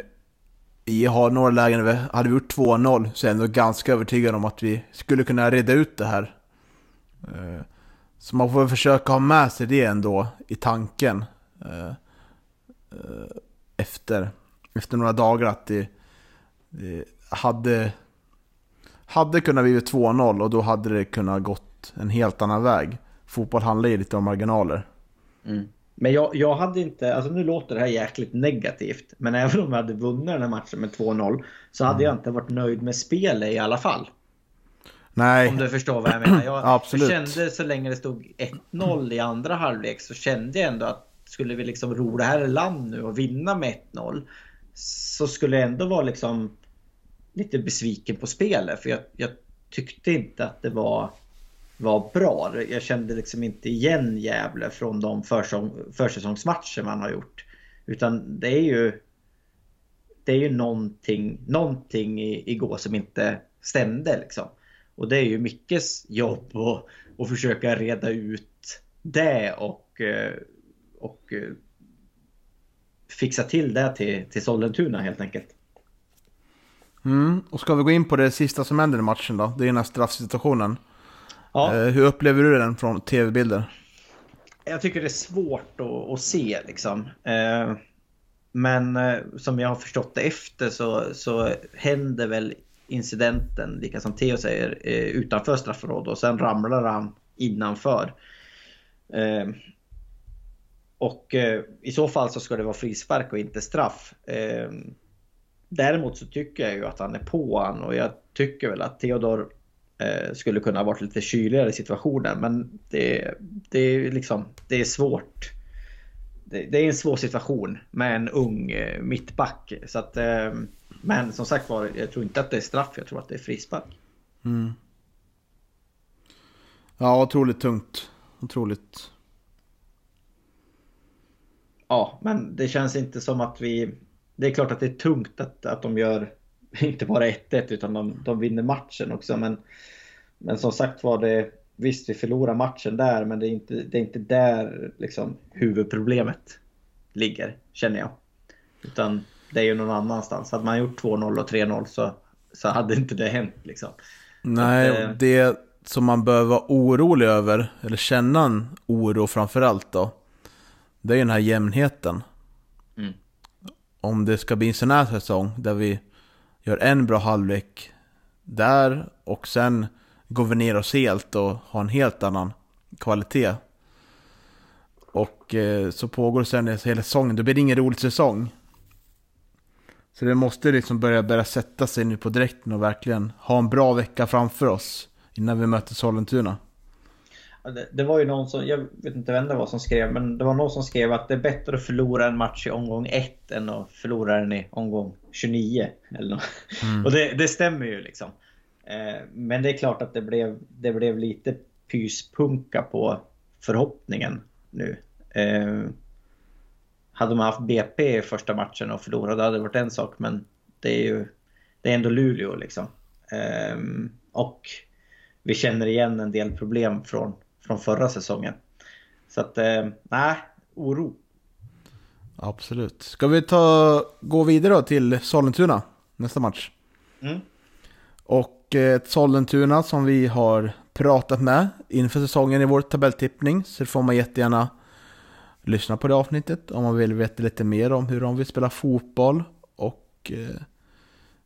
Speaker 6: vi har några lägen, där vi- hade vi gjort 2-0 så är jag ändå ganska övertygad om att vi skulle kunna reda ut det här. Eh, så man får väl försöka ha med sig det ändå i tanken. Eh, eh, efter, efter några dagar att det, det hade hade kunnat bli 2-0 och då hade det kunnat gått en helt annan väg. Fotboll handlar ju lite om marginaler. Mm.
Speaker 7: Men jag, jag hade inte, alltså nu låter det här jäkligt negativt. Men även om jag hade vunnit den här matchen med 2-0 så hade jag inte varit nöjd med spelet i alla fall.
Speaker 6: Nej,
Speaker 7: Om du förstår vad jag menar. Jag,
Speaker 6: Absolut.
Speaker 7: kände så länge det stod 1-0 i andra halvlek så kände jag ändå att skulle vi liksom ro det här i land nu och vinna med 1-0 så skulle jag ändå vara liksom lite besviken på spelet. För jag, jag tyckte inte att det var, var bra. Jag kände liksom inte igen Gävle från de försäsong, försäsongsmatcher man har gjort. Utan det är ju det är ju någonting, någonting i, igår som inte stämde liksom. Och det är ju Mickes jobb att, att försöka reda ut det och, eh, och eh, fixa till det till, till Sollentuna helt enkelt.
Speaker 6: Mm. Och ska vi gå in på det sista som händer i matchen då? Det är den här straffsituationen.
Speaker 7: Ja.
Speaker 6: Eh, hur upplever du den från tv-bilder?
Speaker 7: Jag tycker det är svårt att, att se liksom. Eh, Men eh, som jag har förstått det efter så, så händer väl incidenten, lika som Theo säger, eh, utanför straffområdet och sen ramlar han innanför. Och i så fall så ska det vara frispark och inte straff. Däremot så tycker jag ju att han är på han och jag tycker väl att Theodor skulle kunna ha varit lite kyligare i situationen. Men det, det är liksom, det är svårt. Det, det, är en svår situation med en ung eh, mittback. Så att, eh, men som sagt var, jag tror inte att det är straff, jag tror att det är frispark.
Speaker 6: Mm. Ja, otroligt tungt. Otroligt.
Speaker 7: Ja, men det känns inte som att vi... Det är klart att det är tungt att, att de gör inte bara 1-1 utan de, de vinner matchen också. Men, men som sagt var det... Visst, vi förlorar matchen där, men det är inte, det är inte där liksom, huvudproblemet ligger, känner jag. Utan det är ju någon annanstans. Hade man gjort 2-0 och 3-0 så, så hade inte det hänt. Liksom.
Speaker 6: Nej, att, eh, det som man bör vara orolig över, eller känna en oro framförallt då, det är den här jämnheten. Mm. Om det ska bli en sån här säsong där vi gör en bra halvlek där och sen går vi ner oss helt och har en helt annan kvalitet. Och eh, så pågår sen hela säsongen, då blir det ingen rolig säsong. Så det måste liksom börja, börja sätta sig nu på direkten och verkligen ha en bra vecka framför oss innan vi möter Sollentuna.
Speaker 7: Det, det, var ju någon som, jag vet inte vem det var som skrev, men det var någon som skrev att det är bättre att förlora en match i omgång 1 än att förlora den i omgång 29. Eller mm. Och det, det, stämmer ju liksom. Eh, men det är klart att det blev, det blev lite pyspunka på förhoppningen nu. Eh, hade man haft BP i första matchen och förlorat, det hade varit en sak, men det är ju det är ändå Luleå liksom. Eh, och vi känner igen en del problem från, från förra säsongen. Så att, eh, nej, oro.
Speaker 6: Absolut. Ska vi ta, gå vidare då till Sollentuna, nästa match? Mm. Och eh, ett Sollentuna som vi har pratat med inför säsongen i vår tabelltippning. Så får man jättegärna lyssna på det avsnittet om man vill veta lite mer om hur de vill spela fotboll och eh,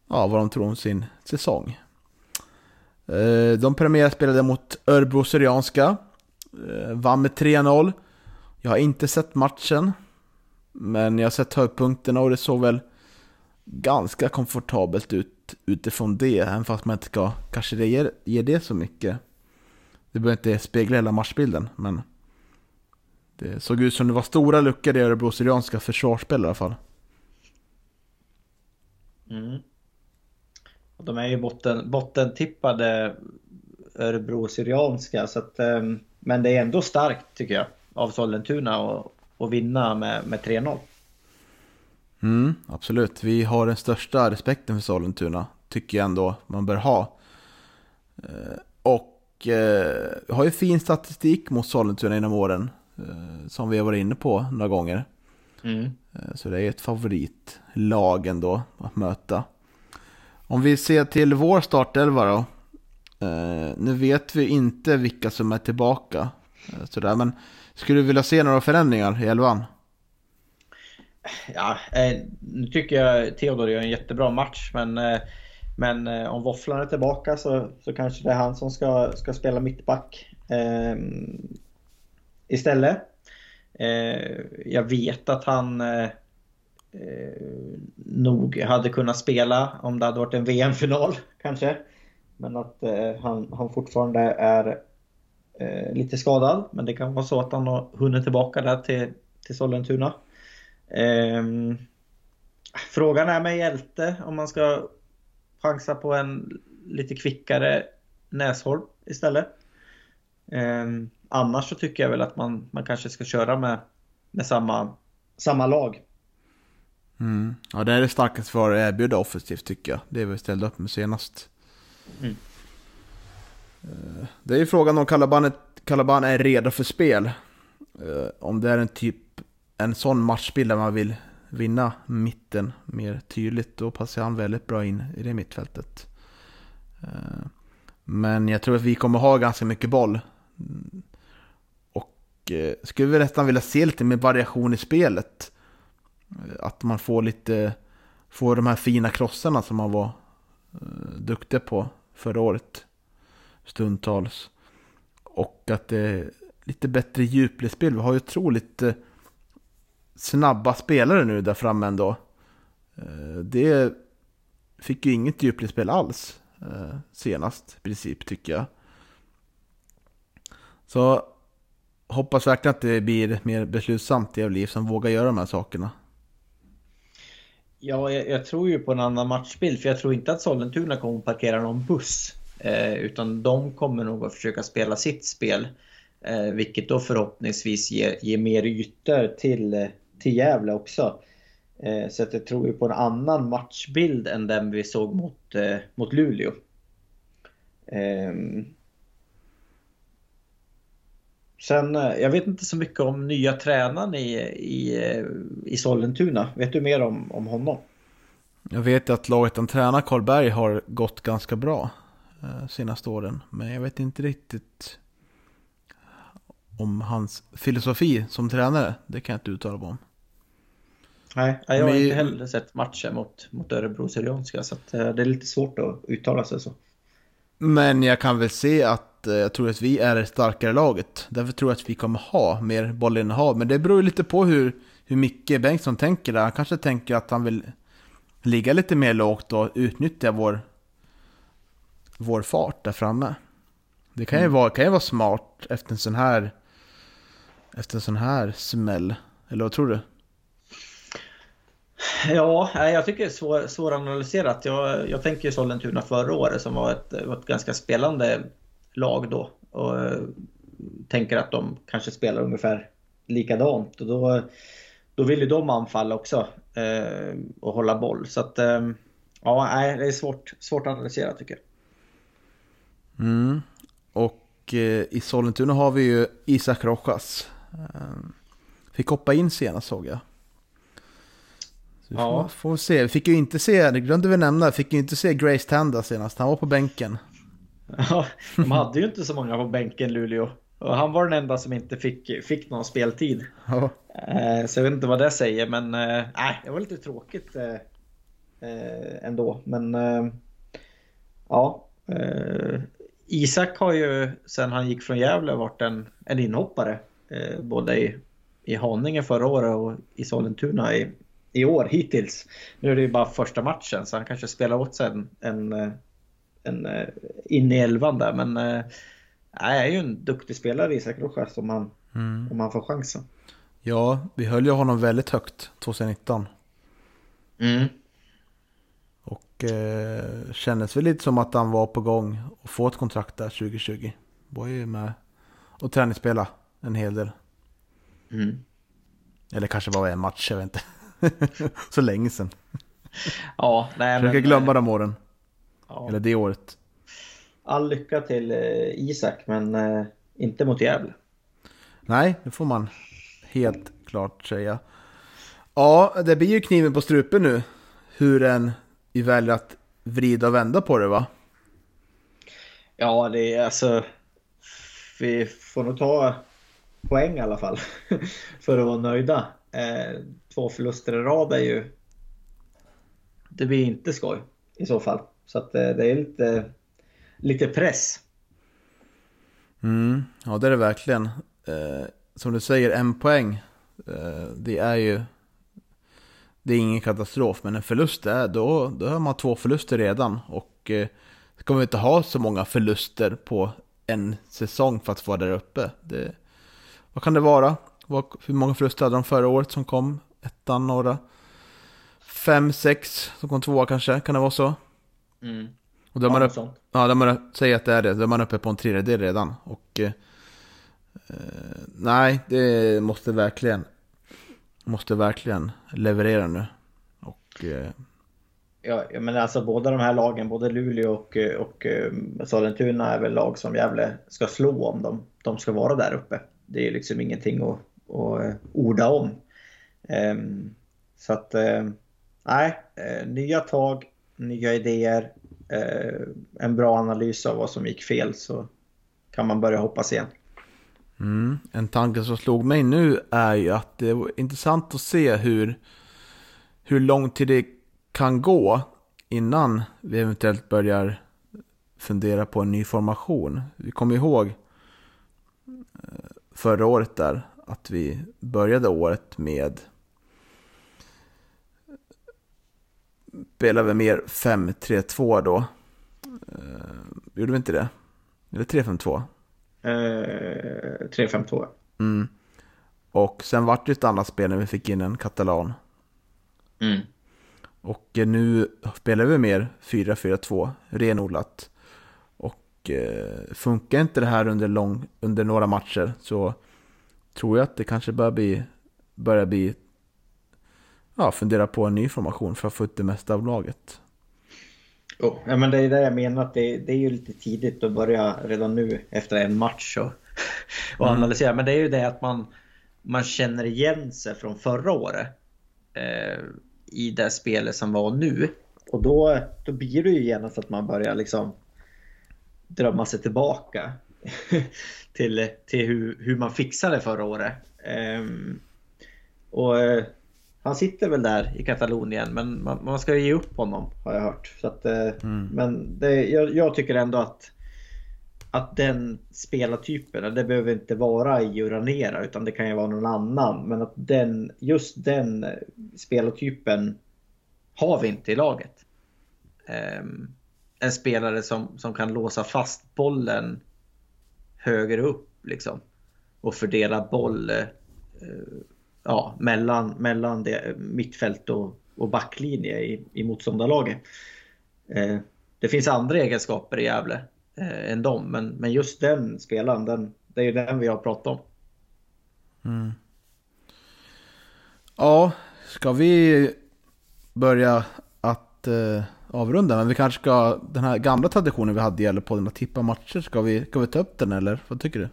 Speaker 6: ja, vad de tror om sin säsong. De premiärspelade mot Örebro Syrianska. Eh, vann med 3-0. Jag har inte sett matchen. Men jag har sett höjdpunkterna och det såg väl ganska komfortabelt ut utifrån det. Även fast man inte ska kanske det ger, ger det så mycket. Det behöver inte spegla hela matchbilden. Men det såg ut som det var stora luckor i Örebro Syrianska försvarsspel i alla fall.
Speaker 7: Mm. De är ju botten, bottentippade Örebro Syrianska. Så att, um men det är ändå starkt tycker jag av Sollentuna att, vinna med, med 3-0.
Speaker 6: Mm, absolut, vi har den största respekten för Sollentuna. Tycker jag ändå man bör ha. Eh, och eh, har ju fin statistik mot Sollentuna genom åren. Eh, som vi har varit inne på några gånger. Mm. Så det är ett favoritlag ändå att möta. Om vi ser till vår startelva då. Eh, nu vet vi inte vilka som är tillbaka. Eh, sådär, men skulle du vilja se några förändringar i elvan?
Speaker 7: Ja, eh, nu tycker jag Theodor gör en jättebra match. Men, eh, men eh, om Våfflan är tillbaka så, så kanske det är han som ska, ska spela mittback ehm, eh, istället. jag vet att han eh, eh, nog hade kunnat spela om det hade varit en VM-final kanske. Men att eh, han, han fortfarande är eh, lite skadad. Men det kan vara så att han har hunnit tillbaka där till, till Sollentuna. Eh, frågan är med Hjälte om man ska chansa på en lite kvickare Näsholm istället. Ehm, annars så tycker jag väl att man, man kanske ska köra med, med samma, samma lag.
Speaker 6: Mm. Ja, det är det starkaste för att erbjuda offensivt tycker jag. Det vi ställde upp med senast. Mm. Eh, det är ju frågan om Kalaban är redo för spel. Eh, om det är en typ, en sån matchbild där man vill vinna mitten mer tydligt, då passar han väldigt bra in i det mittfältet. Eh, men jag tror att vi kommer ha ganska mycket boll. Och skulle vi nästan vilja se lite mer variation i spelet. Att man får lite, får de här fina krossarna som man var Eh, duktiga på förra året. Stundtals. Och att det är lite bättre djupledsspel. Vi har ju otroligt eh, snabba spelare nu där framme ändå. Eh, det fick ju inget djupledsspel alls senast i princip tycker jag. Så hoppas verkligen att det blir mer beslutsamt i liv som vågar göra de här sakerna.
Speaker 7: Ja, jag, jag, tror ju på en annan matchbild för jag tror inte att Sollentuna kommer att parkera någon buss. Eh, utan de kommer nog att försöka spela sitt spel. Eh, vilket då förhoppningsvis ger, ger mer ytor till, eh, till Gävle också. Eh, så att jag tror ju på en annan matchbild än den vi såg mot, eh, mot Luleå. Ehm. Sen, eh, jag vet inte så mycket om nya tränaren i, i, i Sollentuna. Vet du mer om, om honom?
Speaker 6: Jag vet att laget han tränar, Karlberg, har gått ganska bra eh, senaste åren. Men jag vet inte riktigt om hans filosofi som tränare. Det kan jag inte uttala mig om.
Speaker 7: Nej, jag har inte heller sett matchen mot, mot Örebro Syrianska så att, eh, det är lite svårt att uttala sig så.
Speaker 6: Men jag kan väl se att eh, jag tror att vi är det starkare laget. Därför tror jag att vi kommer ha mer bollinnehav. Men det beror lite på hur, hur Micke Bengtsson tänker där. Han kanske tänker att han vill ligga lite mer lågt och utnyttja vår, vår fart där framme. Det kan ju, mm. vara, kan ju vara smart efter en sån här efter en sån här smäll. Eller vad tror du?
Speaker 7: Ja, jag tycker det är svår, svåranalyserat. Jag, jag tänker Sollentuna förra året som var ett, var ett ganska spelande lag då. Och eh, tänker att de kanske spelar ungefär likadant. Och då, då vill ju de anfalla också eh, och hålla boll. Så att, eh, ja, det är svårt, svårt att analysera tycker jag.
Speaker 6: Mm. Och i Sollentuna har vi ju Isak Rojas. Fick hoppa in senast såg jag. Så vi ja. får, får se. Vi fick ju inte se, det glömde vi nämna, fick ju inte se Grace Tanda senast. Han var på bänken.
Speaker 7: Ja, de hade ju inte så många på bänken Luleå. Och han var den enda som inte fick, fick någon speltid. Ja. Eh, så jag vet inte vad det säger, men eh, nej, det var lite tråkigt eh, ändå. Men ja, Isak har ju sen han gick från Gävle varit en, en inhoppare. Både i, i Haninge förra året och i Sollentuna i, i år hittills. Nu är det ju bara första matchen så han kanske spelar åt sig en, en, en in i elvan där. Men nej, är ju en duktig spelare Isak Rojas om han, mm. om han får chansen.
Speaker 6: Ja, vi höll ju honom väldigt högt 2019. Mm. Och eh, kändes väl lite som att han var på gång att få ett kontrakt där 2020. Var ju med och träningsspela en hel del. Mm. Eller kanske bara en match, jag vet inte. Så länge sedan.
Speaker 7: Ja, nej
Speaker 6: Försöker glömma de åren. Ja. Eller det året.
Speaker 7: All lycka till eh, Isak, men eh, inte mot Gävle.
Speaker 6: Nej, det får man helt klart säga. Ja, det blir ju kniven på strupen nu. Hur en vi väljer att vrida och vända på det va?
Speaker 7: Ja, det är alltså... Vi får nog ta poäng i alla fall. för att vara nöjda. Eh, två förluster i rad är ju... Det blir inte skoj i så fall. Så att eh, det är lite, lite press.
Speaker 6: Mm, ja det är det verkligen. Eh, som du säger, en poäng. Eh, det är ju... Det är ingen katastrof, men en förlust är, då, då har man två förluster redan. Och eh, ska man inte ha så många förluster på en säsong för att vara där uppe. Det, vad kan det vara? Hur många förluster hade de förra året som kom? Ettan, några? Fem, sex som kom tvåa kanske? Kan det vara så? Mm. Och då är man, upp, ja, då man säger att det är det, då är man uppe på en tredjedel redan. Och eh, Eh, nej, det måste verkligen, måste verkligen leverera nu. Och, eh,
Speaker 7: Ja, men alltså båda de här lagen, både Luleå och, och eh, Sollentuna är väl lag som Gävle ska slå om de, de ska vara där uppe. Det är liksom ingenting att, att orda om. Um, så att, nej, nya tag, nya idéer, eh, en bra analys av vad som gick fel så kan man börja hoppas igen.
Speaker 6: Mm. En tanke som slog mig nu är ju att det är intressant att se hur, hur lång tid det kan gå innan vi eventuellt börjar fundera på en ny formation. Vi kommer ihåg eh, förra året där att vi började året med spelade vi mer 5-3-2 då. gjorde vi inte det? Eller 3-5-2?
Speaker 7: Eh, 3-5-2.
Speaker 6: Mm. Och sen vart det ett annat spel när vi fick in en katalan.
Speaker 7: Mm.
Speaker 6: Och eh, nu spelar vi mer 4-4-2, renodlat. Och eh, funkar inte det här under, lång, under några matcher så tror jag att det kanske börjar bli, börjar bli ja, fundera på en ny formation för att få ut det mesta av laget.
Speaker 7: Oh, ja, men det är det jag menar, att det, det är ju lite tidigt att börja redan nu efter en match och, och
Speaker 6: Mm.
Speaker 7: analysera. Men det är ju det att man, man känner igen sig från förra året eh, i det spelet som var nu. Och då, då blir det ju genast att man börjar liksom drömma sig tillbaka till, till hur, hur man fixade förra året. Ehm, och eh, han sitter väl där i Katalonien men man, man ska ju ge upp honom har jag hört. Så att, eh, Men det, jag, jag tycker ändå att, att den spelartypen, det behöver inte vara i Uranera utan det kan ju vara någon annan. Men att den, just den spelartypen har vi inte i laget. Ehm, en spelare som, som kan låsa fast bollen högre upp liksom. Och fördela boll eh, ja, mellan, mellan det, eh, mittfält och, och backlinje i, i motståndarlaget. Eh, det finns andra egenskaper i Gävle eh, än dem, men, men just den spelaren, den, det är ju den vi har pratat om.
Speaker 6: Mm. Ja, ska vi börja att eh, avrunda? Men vi kanske ska, den här gamla traditionen vi hade gäller podden att tippa matcher, ska vi, ska vi ta upp den eller? Vad tycker du?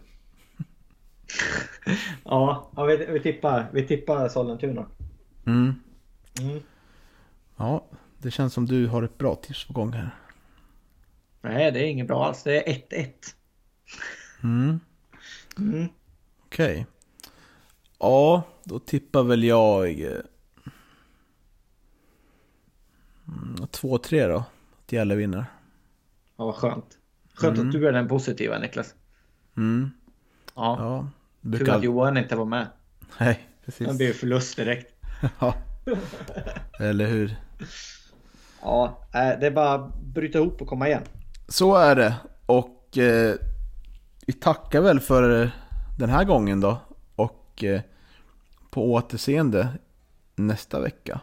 Speaker 7: Ja, vi, vi tippar, vi tippar Sollentuna.
Speaker 6: Mm.
Speaker 7: Mm.
Speaker 6: Ja, det känns som du har ett bra tips på gång här.
Speaker 7: Nej, det är inget bra alls. Det är 1-1.
Speaker 6: Mm.
Speaker 7: Mm.
Speaker 6: Okej. Ja, då tippar väl jag... eh, mm, 2-3 då. Att Gävle vinner.
Speaker 7: Ja, vad skönt. Skönt
Speaker 6: Mm.
Speaker 7: att du är den positiva Niklas.
Speaker 6: Mm.
Speaker 7: Ja,
Speaker 6: Ja, det
Speaker 7: tur
Speaker 6: brukar...
Speaker 7: att Johan inte var med.
Speaker 6: Nej, precis.
Speaker 7: blir ju förlust direkt.
Speaker 6: Ja. Eller hur?
Speaker 7: Ja, eh, det är bara att bryta ihop och komma igen.
Speaker 6: Så är det. Och eh, vi tackar väl för den här gången då. Och eh, på återseende nästa vecka.